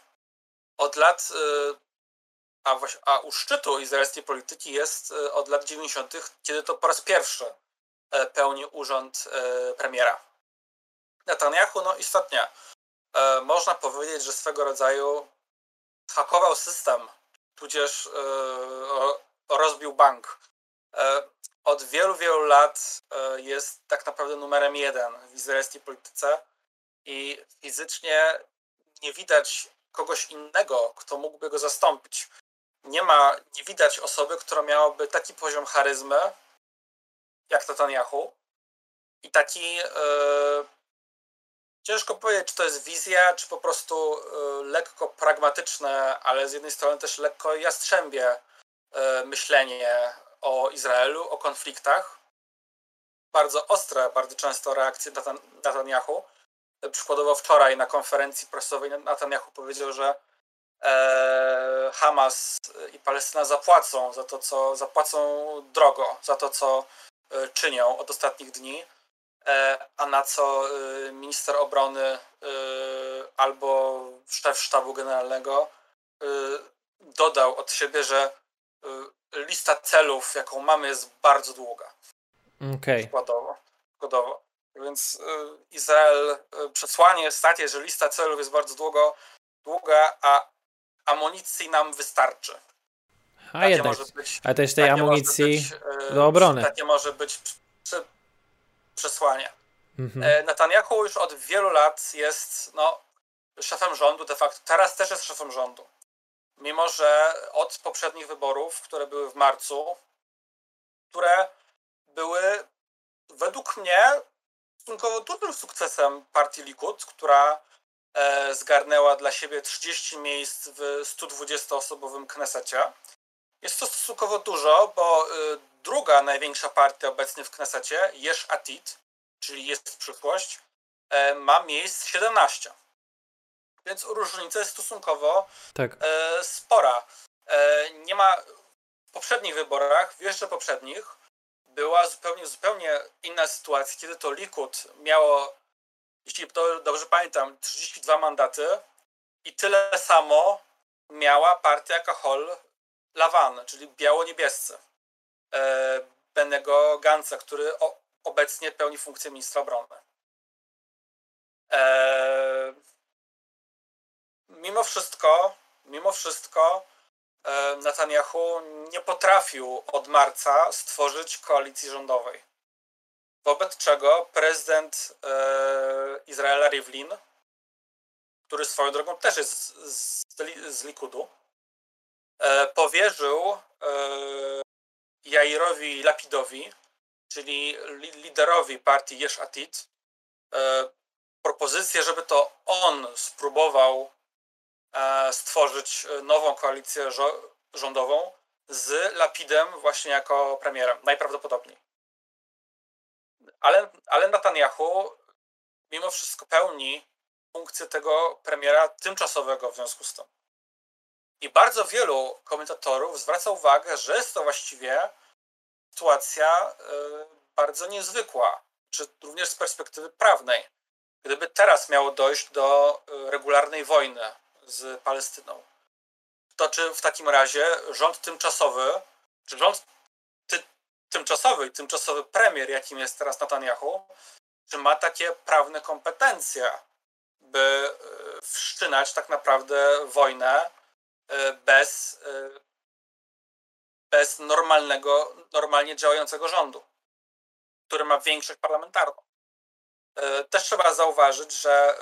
Od lat, a, właśnie, a u szczytu izraelskiej polityki jest od lat 90., kiedy to po raz pierwszy pełni urząd premiera. Netanyahu, no istotnie, E, można powiedzieć, że swego rodzaju hakował system, tudzież e, rozbił bank. E, od wielu, wielu lat jest tak naprawdę numerem jeden w izraelskiej polityce i fizycznie nie widać kogoś innego, kto mógłby go zastąpić. Nie ma, nie widać osoby, która miałaby taki poziom charyzmy jak Netanyahu i taki Ciężko powiedzieć, czy to jest wizja, czy po prostu y, lekko pragmatyczne, ale z jednej strony też lekko jastrzębie myślenie o Izraelu, o konfliktach. Bardzo ostre, bardzo często reakcje Netanyahu. Przykładowo wczoraj na konferencji prasowej Netanyahu powiedział, że e, Hamas i Palestyna zapłacą za to, co zapłacą drogo, za to, co e, czynią od ostatnich dni. E, a na co e, minister obrony e, albo szef sztabu generalnego dodał od siebie, że lista celów, jaką mamy, jest bardzo długa. Okay. Przykładowo. Przykładowo. Więc Izrael przesłanie jest takie, że lista celów jest bardzo długo, długa, a amunicji nam wystarczy. A takie jednak, być, a też tej amunicji być, do obrony. Takie może być przesłanie. Mhm. E, Netanyahu już od wielu lat jest no, szefem rządu de facto. Teraz też jest szefem rządu. Mimo, że od poprzednich wyborów, które były w marcu, które były według mnie stosunkowo dużym sukcesem partii Likud, która e, zgarnęła dla siebie 30 miejsc w 120-osobowym Knesecie. Jest to stosunkowo dużo, bo y, druga największa partia obecnie w Knesecie, Jesh Atid, czyli jest przyszłość, e, ma miejsc 17. Więc różnica jest stosunkowo tak. E, spora. E, nie ma w poprzednich wyborach, w jeszcze poprzednich, była zupełnie, zupełnie inna sytuacja, kiedy to Likud miało, jeśli to dobrze pamiętam, 32 mandaty i tyle samo miała partia Kahol Lawan, czyli biało-niebiescy. Benego Gansa, który obecnie pełni funkcję ministra obrony. Mimo wszystko, mimo wszystko Netanyahu nie potrafił od marca stworzyć koalicji rządowej. Wobec czego prezydent Izraela Rivlin, który swoją drogą też jest z, z Likudu, powierzył Jairowi Lapidowi, czyli liderowi partii Yesh Atid, propozycję, żeby to on spróbował E, stworzyć nową koalicję rządową z Lapidem właśnie jako premierem, najprawdopodobniej. Ale, ale Netanyahu mimo wszystko pełni funkcję tego premiera tymczasowego w związku z tym. I bardzo wielu komentatorów zwraca uwagę, że jest to właściwie sytuacja e, bardzo niezwykła, czy również z perspektywy prawnej. Gdyby teraz miało dojść do e, regularnej wojny z Palestyną. To czy w takim razie rząd tymczasowy, czy rząd ty, tymczasowy i tymczasowy premier, jakim jest teraz Netanyahu, czy ma takie prawne kompetencje, by e, wszczynać tak naprawdę wojnę e, bez, e, bez normalnego, normalnie działającego rządu, który ma większość parlamentarną. Też trzeba zauważyć, że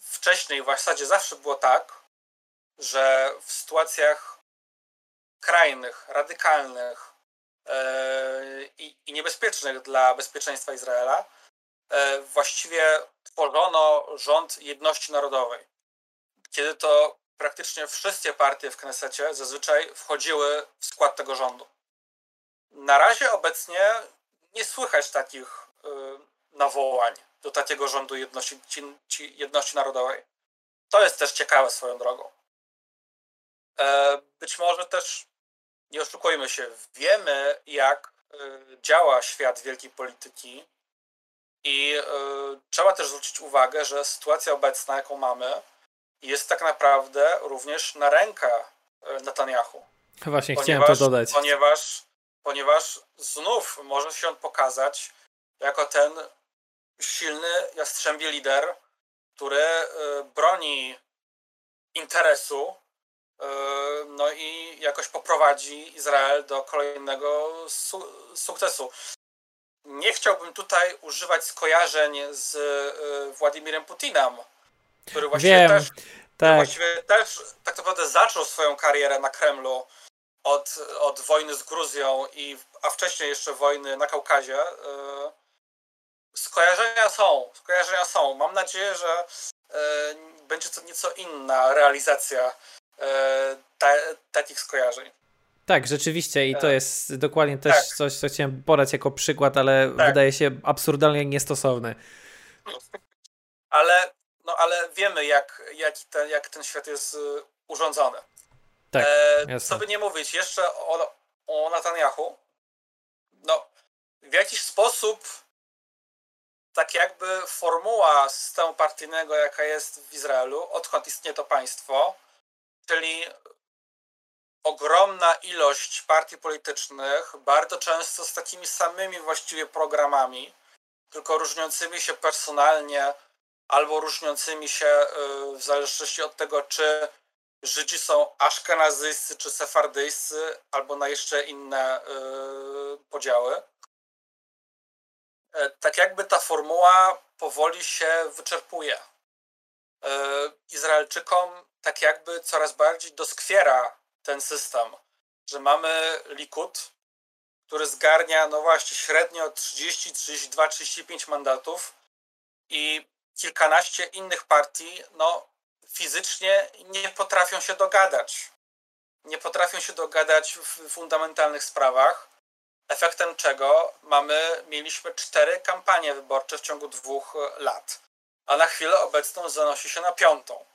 wcześniej w zasadzie zawsze było tak, że w sytuacjach krajnych, radykalnych e, i, niebezpiecznych dla bezpieczeństwa Izraela e, właściwie tworzono rząd jedności narodowej. Kiedy to praktycznie wszystkie partie w Knesecie zazwyczaj wchodziły w skład tego rządu. Na razie obecnie nie słychać takich y, nawołań do takiego rządu jedności, jedności narodowej. To jest też ciekawe swoją drogą. E, być może też, nie oszukujmy się, wiemy, jak e, działa świat wielkiej polityki i e, trzeba też zwrócić uwagę, że sytuacja obecna, jaką mamy, jest tak naprawdę również na rękę Netanyahu. Właśnie ponieważ, chciałem to dodać. Ponieważ, ponieważ znów może się on pokazać jako ten silny, jastrzębie lider, który e, broni interesu e, no i jakoś poprowadzi Izrael do kolejnego su sukcesu. Nie chciałbym tutaj używać skojarzeń z e, Władimirem Putinem, który właściwie, Wiem, też, tak. właściwie też tak naprawdę zaczął swoją karierę na Kremlu od, od wojny z Gruzją, i, a wcześniej jeszcze wojny na Kaukazie. Skojarzenia są, skojarzenia są. Mam nadzieję, że e, będzie to nieco inna realizacja e, ta, takich skojarzeń. Tak, rzeczywiście i to e, jest dokładnie też tak. coś, co chciałem podać jako przykład, ale tak. wydaje się absurdalnie niestosowny. Ale, no, ale wiemy, jak, jak, ten, jak ten świat jest urządzony. Tak, e, co by nie mówić, jeszcze o, o Netanyahu, no, w jakiś sposób tak jakby formuła systemu partyjnego, jaka jest w Izraelu, odkąd istnieje to państwo, czyli ogromna ilość partii politycznych, bardzo często z takimi samymi właściwie programami, tylko różniącymi się personalnie albo różniącymi się y, w zależności od tego, czy Żydzi są aszkenazyjscy czy sefardyjscy, albo na jeszcze inne y, podziały. E, tak jakby ta formuła powoli się wyczerpuje. E, Izraelczykom tak jakby coraz bardziej doskwiera ten system, że mamy Likud, który zgarnia no właśnie średnio 30, 32, 35 mandatów i kilkanaście innych partii no fizycznie nie potrafią się dogadać. Nie potrafią się dogadać w fundamentalnych sprawach efektem czego mamy, mieliśmy cztery kampanie wyborcze w ciągu dwóch e, lat, a na chwilę obecną zanosi się na piątą. E,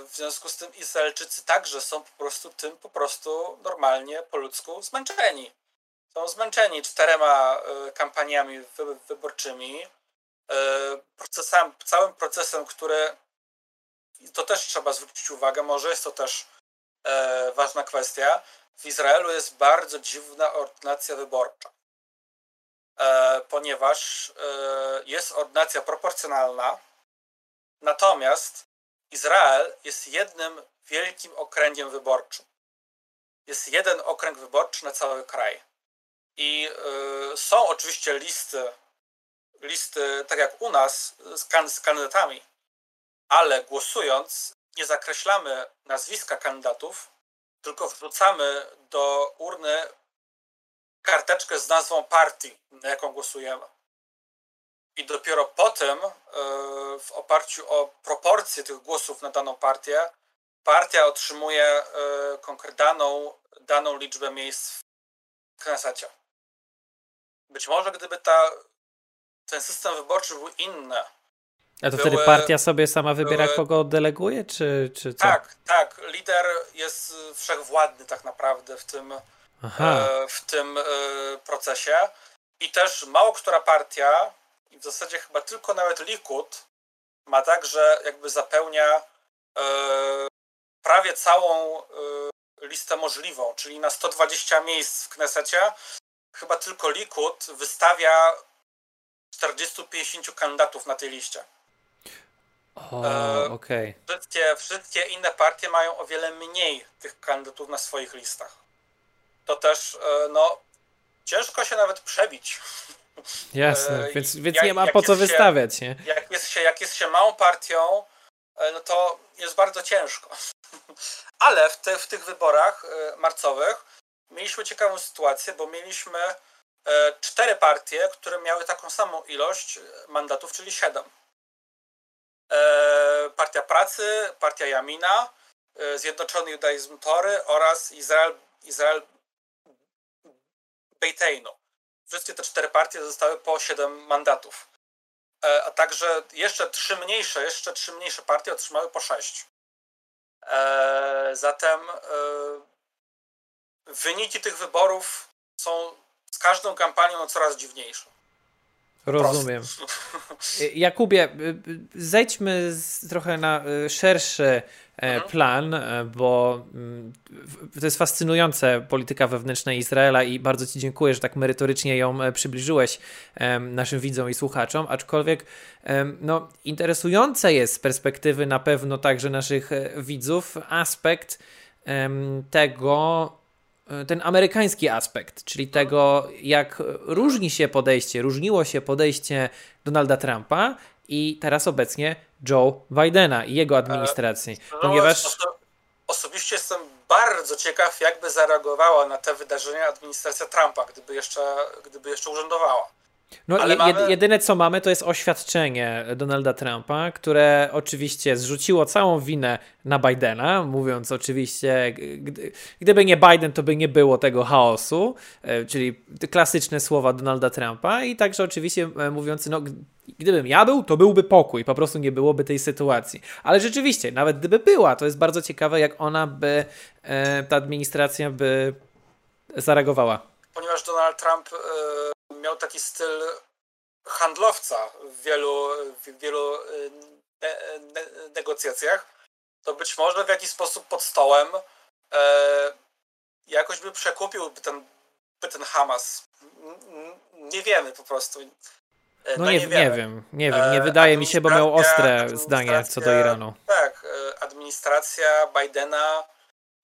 w związku z tym Izraelczycy także są po prostu tym po prostu normalnie po ludzku zmęczeni. Są zmęczeni czterema e, kampaniami wyborczymi, procesem, całym procesem, który to też trzeba zwrócić uwagę, może jest to też e, ważna kwestia. W Izraelu jest bardzo dziwna ordynacja wyborcza, e, ponieważ e, jest ordynacja proporcjonalna, natomiast Izrael jest jednym wielkim okręgiem wyborczym. Jest jeden okręg wyborczy na cały kraj. I y, są oczywiście listy, listy, tak jak u nas, z, kan z kandydatami, ale głosując nie zakreślamy nazwiska kandydatów, tylko wrzucamy do urny karteczkę z nazwą partii, na jaką głosujemy. I dopiero potem, y, w oparciu o proporcje tych głosów na daną partię, partia otrzymuje y, daną, daną liczbę miejsc w Knesecie. Być może gdyby ta, ten system wyborczy był inny. A to były, wtedy partia sobie sama wybiera, były, kogo deleguje, czy, czy co? Tak, tak. Lider jest wszechwładny tak naprawdę w tym, e, w tym e, procesie. I też mało która partia, i w zasadzie chyba tylko nawet Likud, ma tak, że jakby zapełnia e, prawie całą listę możliwą, czyli na 120 miejsc w Knesecie chyba tylko Likud wystawia 40-50 kandydatów na tej liście. O, e, okay. wszystkie, wszystkie inne partie mają o wiele mniej tych kandydatów na swoich listach. To też, e, no, ciężko się nawet przebić. Jasne, e, więc, więc jak, nie ma po co się, wystawiać, nie? Jak jest, się, jak jest się małą partią, no to jest bardzo ciężko. Ale w, te, w tych wyborach marcowych mieliśmy ciekawą sytuację, bo mieliśmy cztery partie, które miały taką samą ilość mandatów, czyli siedem. E, Partia Pracy, Partia Jamina, e, Zjednoczony Judaizm Tory oraz Izrael, Izrael Bejteinu. Wszystkie te cztery partie zostały po siedem mandatów. A także jeszcze trzy mniejsze, jeszcze trzy mniejsze partie otrzymały po sześć. Zatem wyniki tych wyborów są z każdą kampanią coraz dziwniejsze. Rozumiem. Jakubie, y, y, zejdźmy trochę na y, szerszy e, mhm. plan, e, bo mm, to jest fascynujące polityka wewnętrzna Izraela i bardzo Ci dziękuję, że tak merytorycznie ją e, przybliżyłeś naszym widzom i słuchaczom, aczkolwiek no, interesujące jest z perspektywy na pewno także naszych widzów aspekt tego, ten amerykański aspekt, czyli tego, jak różni się podejście, różniło się podejście Donalda Trumpa i teraz obecnie Joe Bidena i jego administracji. E, no, ponieważ. Oso osobiście jestem bardzo ciekaw, jakby zareagowała na te wydarzenia administracja Trumpa, gdyby jeszcze, gdyby jeszcze urzędowała. No, Ale mamy... jedyne co mamy to jest oświadczenie Donalda Trumpa, które oczywiście zrzuciło całą winę na Bidena, mówiąc oczywiście, gdyby nie Biden, to by nie było tego chaosu, e, czyli klasyczne słowa Donalda Trumpa i także oczywiście e, mówiąc, no gdybym ja był, to byłby pokój, po prostu nie byłoby tej sytuacji. Ale rzeczywiście, nawet gdyby była, to jest bardzo ciekawe, jak ona by, e, ta administracja by zareagowała. Ponieważ Donald Trump miał taki styl handlowca w wielu, w wielu y, ne, ne, negocjacjach, to być może w jakiś sposób pod stołem e, jakoś by przekupił by ten, by ten Hamas. Nie wiemy po prostu. E, no, no nie, nie, nie, wiem, nie wiem, nie wydaje mi się, bo miał ostre zdanie co do Iranu. Tak, e, administracja Bidena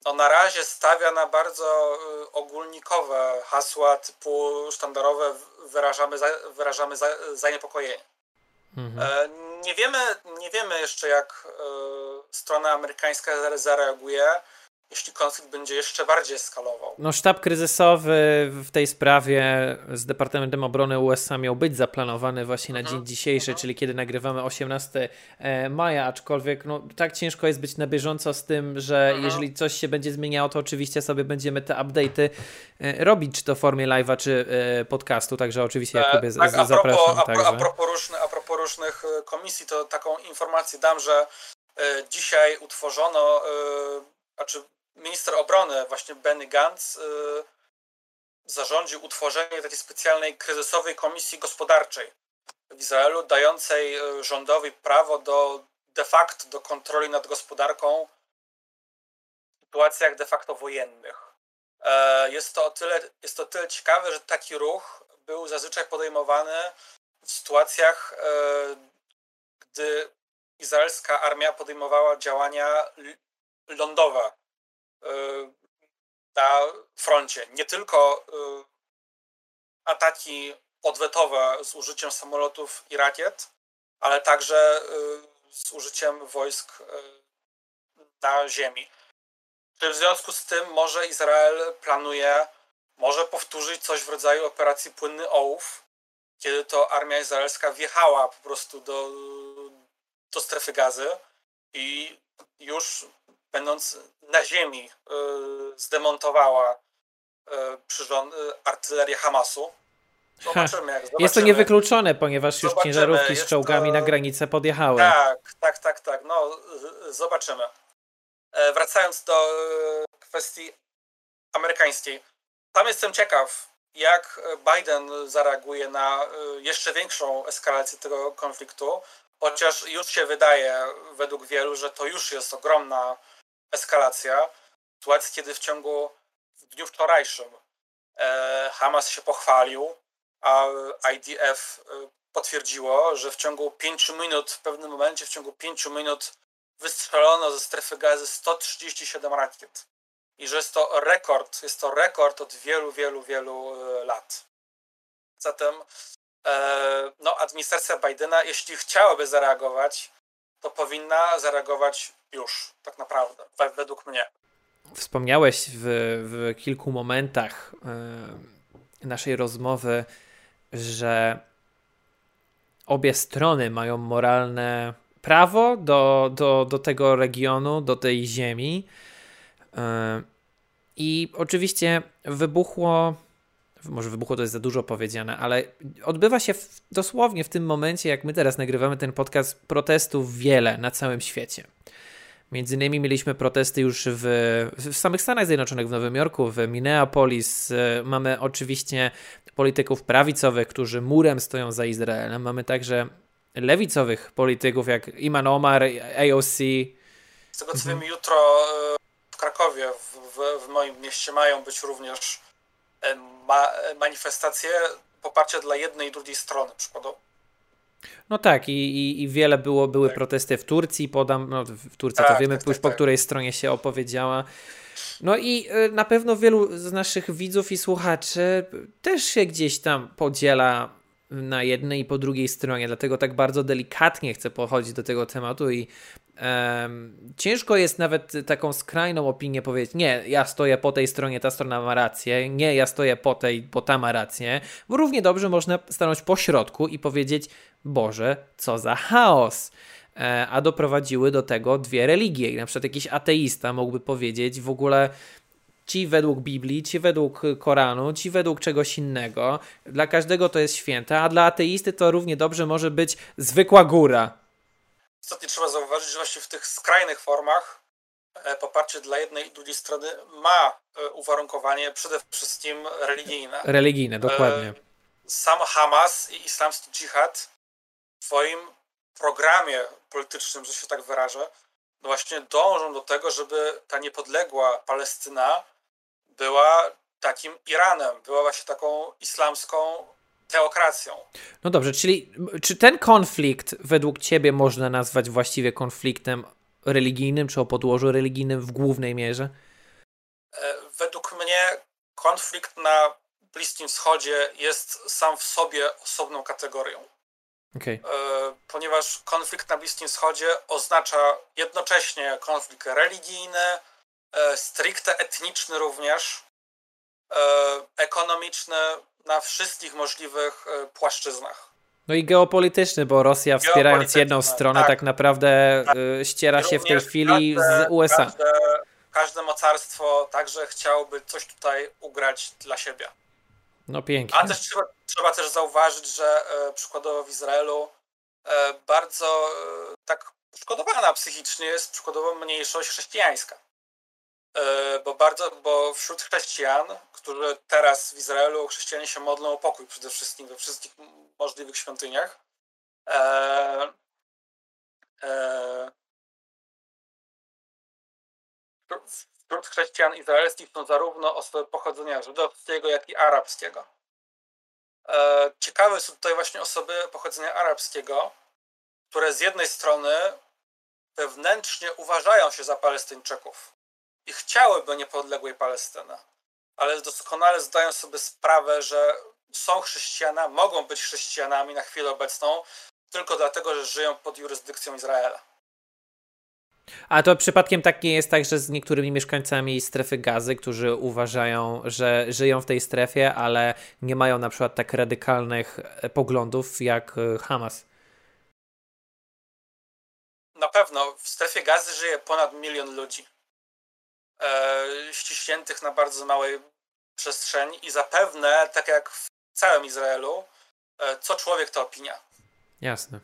no na razie stawia na bardzo y, ogólnikowe hasła typu sztandarowe wyrażamy, za, wyrażamy za, zaniepokojenie. Mhm. E, nie, wiemy, nie wiemy jeszcze jak e, strona amerykańska zareaguje jeśli konflikt będzie jeszcze bardziej eskalował. No, sztab kryzysowy w tej sprawie z Departamentem Obrony USA miał być zaplanowany właśnie na mhm. dzień dzisiejszy, mhm. czyli kiedy nagrywamy 18 e, maja, aczkolwiek no, tak ciężko jest być na bieżąco z tym, że mhm. jeżeli coś się będzie zmieniało, to oczywiście sobie będziemy te update'y e, robić, czy to w formie live'a, czy e, podcastu, także oczywiście Jakubie tak, a zapraszam. A, propos, a, propos różny, a propos różnych komisji, to taką informację dam, że dzisiaj utworzono, znaczy minister obrony, właśnie Benny Gantz, y, zarządził utworzenie takiej specjalnej kryzysowej komisji gospodarczej w Izraelu, dającej y, rządowi prawo do de facto do kontroli nad gospodarką sytuacjach de facto wojennych. E, jest to, o tyle, jest to tyle ciekawe, że taki ruch był zazwyczaj podejmowany w sytuacjach, e, gdy izraelska armia podejmowała działania lądowe na froncie. Nie tylko ataki odwetowe z użyciem samolotów i rakiet, ale także z użyciem wojsk na ziemi. Czy w związku z tym może Izrael planuje, może powtórzyć coś w rodzaju operacji Płynny Ołów, kiedy to armia izraelska wjechała po prostu do, do strefy gazy i już będąc na ziemi y, zdemontowała y, przyrząd, y, artylerię Hamasu. Zobaczymy, jak, zobaczymy. Jest to niewykluczone, ponieważ już zobaczymy. ciężarówki z czołgami to... na granicę podjechały. Tak, tak, tak, tak. No, zobaczymy. E, wracając do e, kwestii amerykańskiej. Tam jestem ciekaw, jak Biden zareaguje na e, jeszcze większą eskalację tego konfliktu, chociaż już się wydaje według wielu, że to już jest ogromna eskalacja. Sytuacji, kiedy w ciągu w dniu wczorajszym Hamas się pochwalił, a IDF potwierdziło, że w ciągu pięciu minut, w pewnym momencie, w ciągu pięciu minut wystrzelono ze strefy gazy 137 rakiet. I że jest to rekord, jest to rekord od wielu, wielu, wielu e, lat. Zatem e, no, administracja Bidena, jeśli chciałaby zareagować, to powinna zareagować już, tak naprawdę, według mnie. Wspomniałeś w, w kilku momentach e, naszej rozmowy, że obie strony mają moralne prawo do, do, do tego regionu, do tej ziemi. E, I oczywiście wybuchło, może wybuchło to jest za dużo powiedziane, ale odbywa się w, dosłownie w tym momencie, jak my teraz nagrywamy ten podcast, protestów wiele na całym świecie. Między innymi mieliśmy protesty już w, w samych Stanach Zjednoczonych, w Nowym Jorku, w Minneapolis. Mamy oczywiście polityków prawicowych, którzy murem stoją za Izraelem. Mamy także lewicowych polityków jak Iman Omar, AOC. Z tego co wiem, jutro e, w Krakowie, w, w, moim mieście, mają być również ma, manifestacje poparcia dla jednej i drugiej strony, przykładowo. No tak, i, i, i wiele było, były tak. protesty w Turcji, podam, no w Turcji tak, to wiemy tak, już tak, po tak. której stronie się opowiedziała. No i e, na pewno wielu z naszych widzów i słuchaczy też się gdzieś tam podziela na jednej i po drugiej stronie, dlatego tak bardzo delikatnie chcę pochodzić do tego tematu i ciężko jest nawet taką skrajną opinię powiedzieć, nie, ja stoję po tej stronie, ta strona ma rację, nie, ja stoję po tej, bo ta ma rację, bo równie dobrze można stanąć po środku i powiedzieć, Boże, co za chaos. E, a doprowadziły do tego dwie religie. Na przykład jakiś ateista mógłby powiedzieć w ogóle ci według Biblii, ci według Koranu, ci według czegoś innego. Dla każdego to jest święte, a dla ateisty to równie dobrze może być zwykła góra. Istotnie trzeba zauważyć, że właśnie w tych skrajnych formach e, poparcie dla jednej i drugiej strony ma e, uwarunkowanie przede wszystkim religijne. Religijne, dokładnie. E, sam Hamas i islamski dżihad w swoim programie politycznym, że się tak wyrażę, no właśnie dążą do tego, żeby ta niepodległa Palestyna była takim Iranem, była właśnie taką islamską teokracją. No dobrze, czyli czy ten konflikt według ciebie można nazwać właściwie konfliktem religijnym, czy o podłożu religijnym w głównej mierze? E, według mnie konflikt na Bliskim Wschodzie jest sam w sobie osobną kategorią. Okay. E, ponieważ konflikt na Bliskim Wschodzie oznacza jednocześnie konflikt religijny, stricte etniczny również, e, ekonomiczny na wszystkich możliwych e, płaszczyznach. No i geopolityczny, bo Rosja wspierając jedną stronę tak, tak naprawdę tak. ściera się w tej chwili każde, z USA. Każde, każde mocarstwo także chciałoby coś tutaj ugrać dla siebie. No pięknie. A też trzeba, trzeba też zauważyć, że e, przykładowo w Izraelu e, bardzo e, tak poszkodowana psychicznie jest przykładowo mniejszość chrześcijańska. E, bo bardzo, bo wśród chrześcijan, którzy teraz w Izraelu chrześcijanie się modlą o pokój przede wszystkim we wszystkich możliwych świątyniach. E, e, wśród chrześcijan izraelskich są zarówno osoby pochodzenia żydowskiego, jak i arabskiego. E, ciekawe są tutaj właśnie osoby pochodzenia arabskiego, które z jednej strony wewnętrznie uważają się za Palestyńczyków i chciałyby niepodległej Palestyny, ale doskonale zdają sobie sprawę, że są chrześcijanami, mogą być chrześcijanami na chwilę obecną tylko dlatego, że żyją pod jurysdykcją Izraela. A to przypadkiem tak nie jest tak, że z niektórymi mieszkańcami strefy gazy, którzy uważają, że żyją w tej strefie, ale nie mają na przykład tak radykalnych e, poglądów jak e, Hamas? Na pewno w strefie gazy żyje ponad milion ludzi. E, ściśniętych na bardzo małej przestrzeni i zapewne, tak jak w całym Izraelu, e, co człowiek to opinia. Jasne.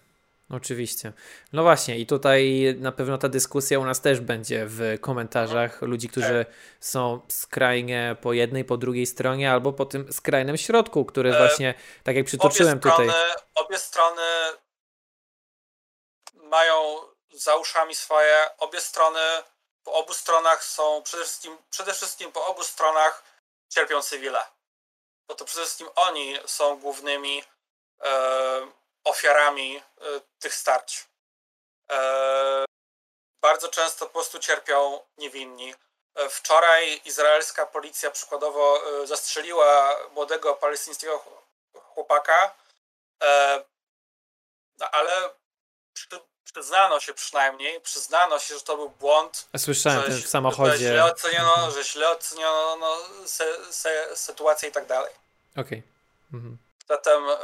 Oczywiście. No właśnie, i tutaj na pewno ta dyskusja u nas też będzie w komentarzach ludzi, którzy tak. są skrajnie po jednej, po drugiej stronie, albo po tym skrajnym środku, który e, właśnie, tak jak przytoczyłem obie strony, tutaj. Obie strony mają za uszami swoje, obie strony, po obu stronach są przede wszystkim, przede wszystkim po obu stronach cierpią cywile. Bo to przede wszystkim oni są głównymi e, ofiarami e, tych starć. E, bardzo często po prostu cierpią niewinni. E, wczoraj izraelska policja przykładowo zastrzeliła młodego palestyńskiego chłopaka, no, ale przyznano się przynajmniej, przyznano się, że to był błąd. Słyszałem że, w samochodzie. Że źle oceniono, że źle oceniono no, se, se, sytuację i tak dalej. Okej. Okay. Mhm. Zatem, e,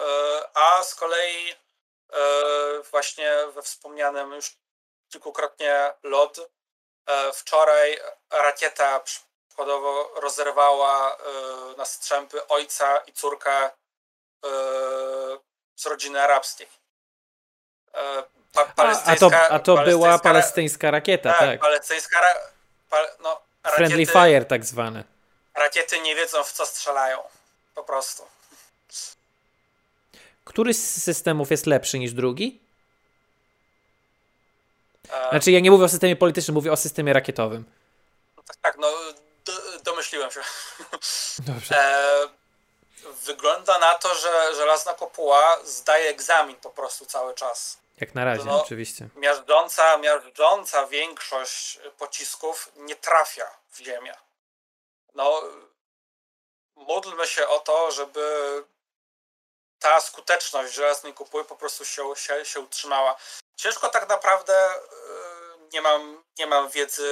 a z kolei e, właśnie we wspomnianym już kilkukrotnie LOD e, wczoraj rakieta przykładowo rozerwała na strzępy ojca i córkę z rodziny arabskiej. Pa, a, to, a to była palestyńska rakieta, tak. tak. Palestyńska pa, no, rakiety, Friendly fire tak zwane. Rakiety nie wiedzą w co strzelają. Po prostu. Który z systemów jest lepszy niż drugi? E... Znaczy, ja nie mówię o systemie politycznym, mówię o systemie rakietowym. Tak, tak no do, domyśliłem się. Dobrze. E, wygląda na to, że żelazna kopuła zdaje egzamin po prostu cały czas. Jak na razie, no, oczywiście. Miażdżąca, miażdżąca większość pocisków nie trafia w ziemię. No, módlmy się o to, żeby ta skuteczność żelaznej kupuły po prostu się, się, się utrzymała. Ciężko tak naprawdę, y, nie mam, nie mam wiedzy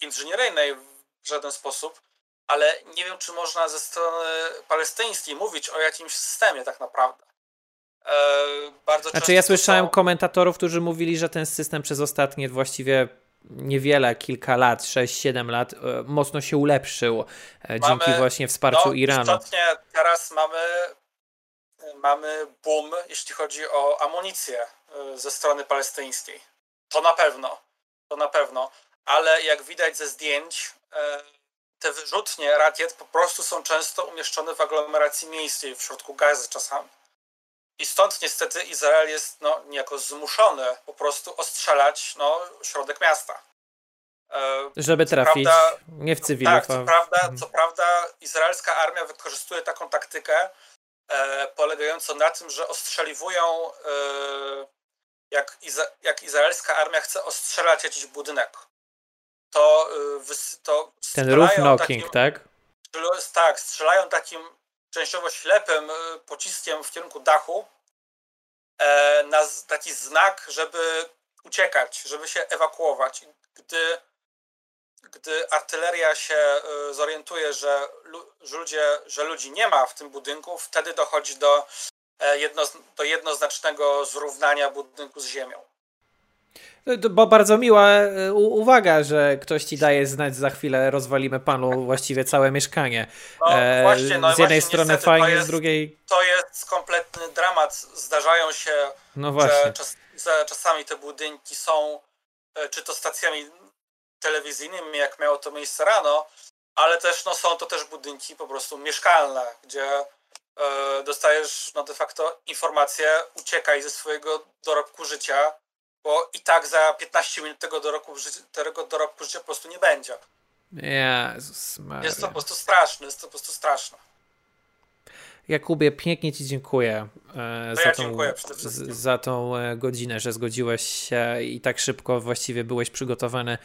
inżynieryjnej w żaden sposób, ale nie wiem, czy można ze strony palestyńskiej mówić o jakimś systemie tak naprawdę. E, bardzo znaczy ja słyszałem komentatorów, którzy mówili, że ten system przez ostatnie właściwie niewiele, kilka lat, 6-7 lat, e, mocno się ulepszył e, mamy, dzięki właśnie wsparciu no, Iranu. Istotnie teraz mamy mamy boom, jeśli chodzi o amunicję ze strony palestyńskiej. To na pewno, to na pewno, ale jak widać ze zdjęć, te wyrzutnie rakiet po prostu są często umieszczone w aglomeracji miejskiej w środku gazy czasami. I stąd niestety Izrael jest no, niejako zmuszony po prostu ostrzelać no, środek miasta. E, Żeby trafić prawda, nie w cywilów. Tak, co prawda, co prawda izraelska armia wykorzystuje taką taktykę, E, polegającą na tym, że ostrzeliwują, e, jak, Iza, jak izraelska armia chce ostrzelać jakiś budynek, to, e, to ten roof knocking, takim, tak? Tak, strzelają takim częściowo ślepym pociskiem w kierunku dachu na taki znak, żeby uciekać, żeby się ewakuować. Gdy gdy artyleria się y, zorientuje, że, że, ludzie, że ludzi nie ma w tym budynku, wtedy dochodzi do, e, jedno, do jednoznacznego zrównania budynku z ziemią. Bo bardzo miła e, uwaga, że ktoś ci daje znać, za chwilę rozwalimy panu właściwie całe mieszkanie. No, e, właśnie, no, z jednej właśnie, strony fajnie, jest, z drugiej. To jest kompletny dramat. Zdarzają się, no że czas, że czasami te budynki są czy to stacjami telewizyjnymi, jak miało to miejsce rano, ale też no, są to też budynki po prostu mieszkalne, gdzie e, dostajesz no, de facto informację, uciekaj ze swojego dorobku życia, bo i tak za 15 minut tego dorobku, tego dorobku życia po prostu nie będzie. Jezus Maria. Jest to po prostu straszne, jest to po prostu straszne. Jakubie, pięknie Ci dziękuję, e, za, ja tą, dziękuję z, za tą e, godzinę, że zgodziłeś się i tak szybko właściwie byłeś przygotowany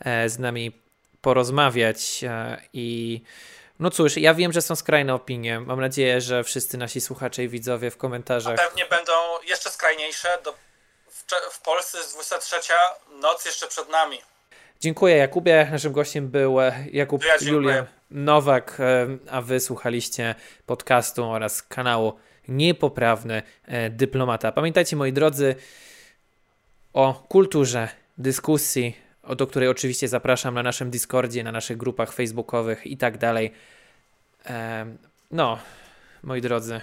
e, z nami porozmawiać. E, I no cóż, ja wiem, że są skrajne opinie. Mam nadzieję, że wszyscy nasi słuchacze i widzowie w komentarzach. A pewnie będą jeszcze skrajniejsze. Do, w, Polsce jest 23, noc jeszcze przed nami. Dziękuję Jakubie. Naszym gościem był e, Jakub Ja Julian Nowak, e, a wy słuchaliście podcastu oraz kanału Niepoprawny e, Dyplomata. Pamiętajcie moi drodzy o kulturze dyskusji, do której oczywiście zapraszam na naszym Discordzie, na naszych grupach facebookowych i tak dalej. No, moi drodzy,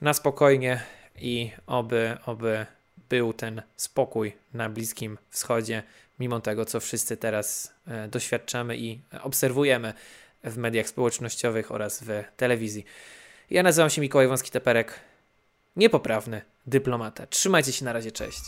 na spokojnie i oby, oby był ten spokój na Bliskim Wschodzie, mimo tego, co wszyscy teraz e, doświadczamy i obserwujemy w mediach społecznościowych oraz w telewizji. Ja nazywam się Mikołaj Wąski-Teperek, niepoprawny dyplomata. Trzymajcie się na razie, cześć.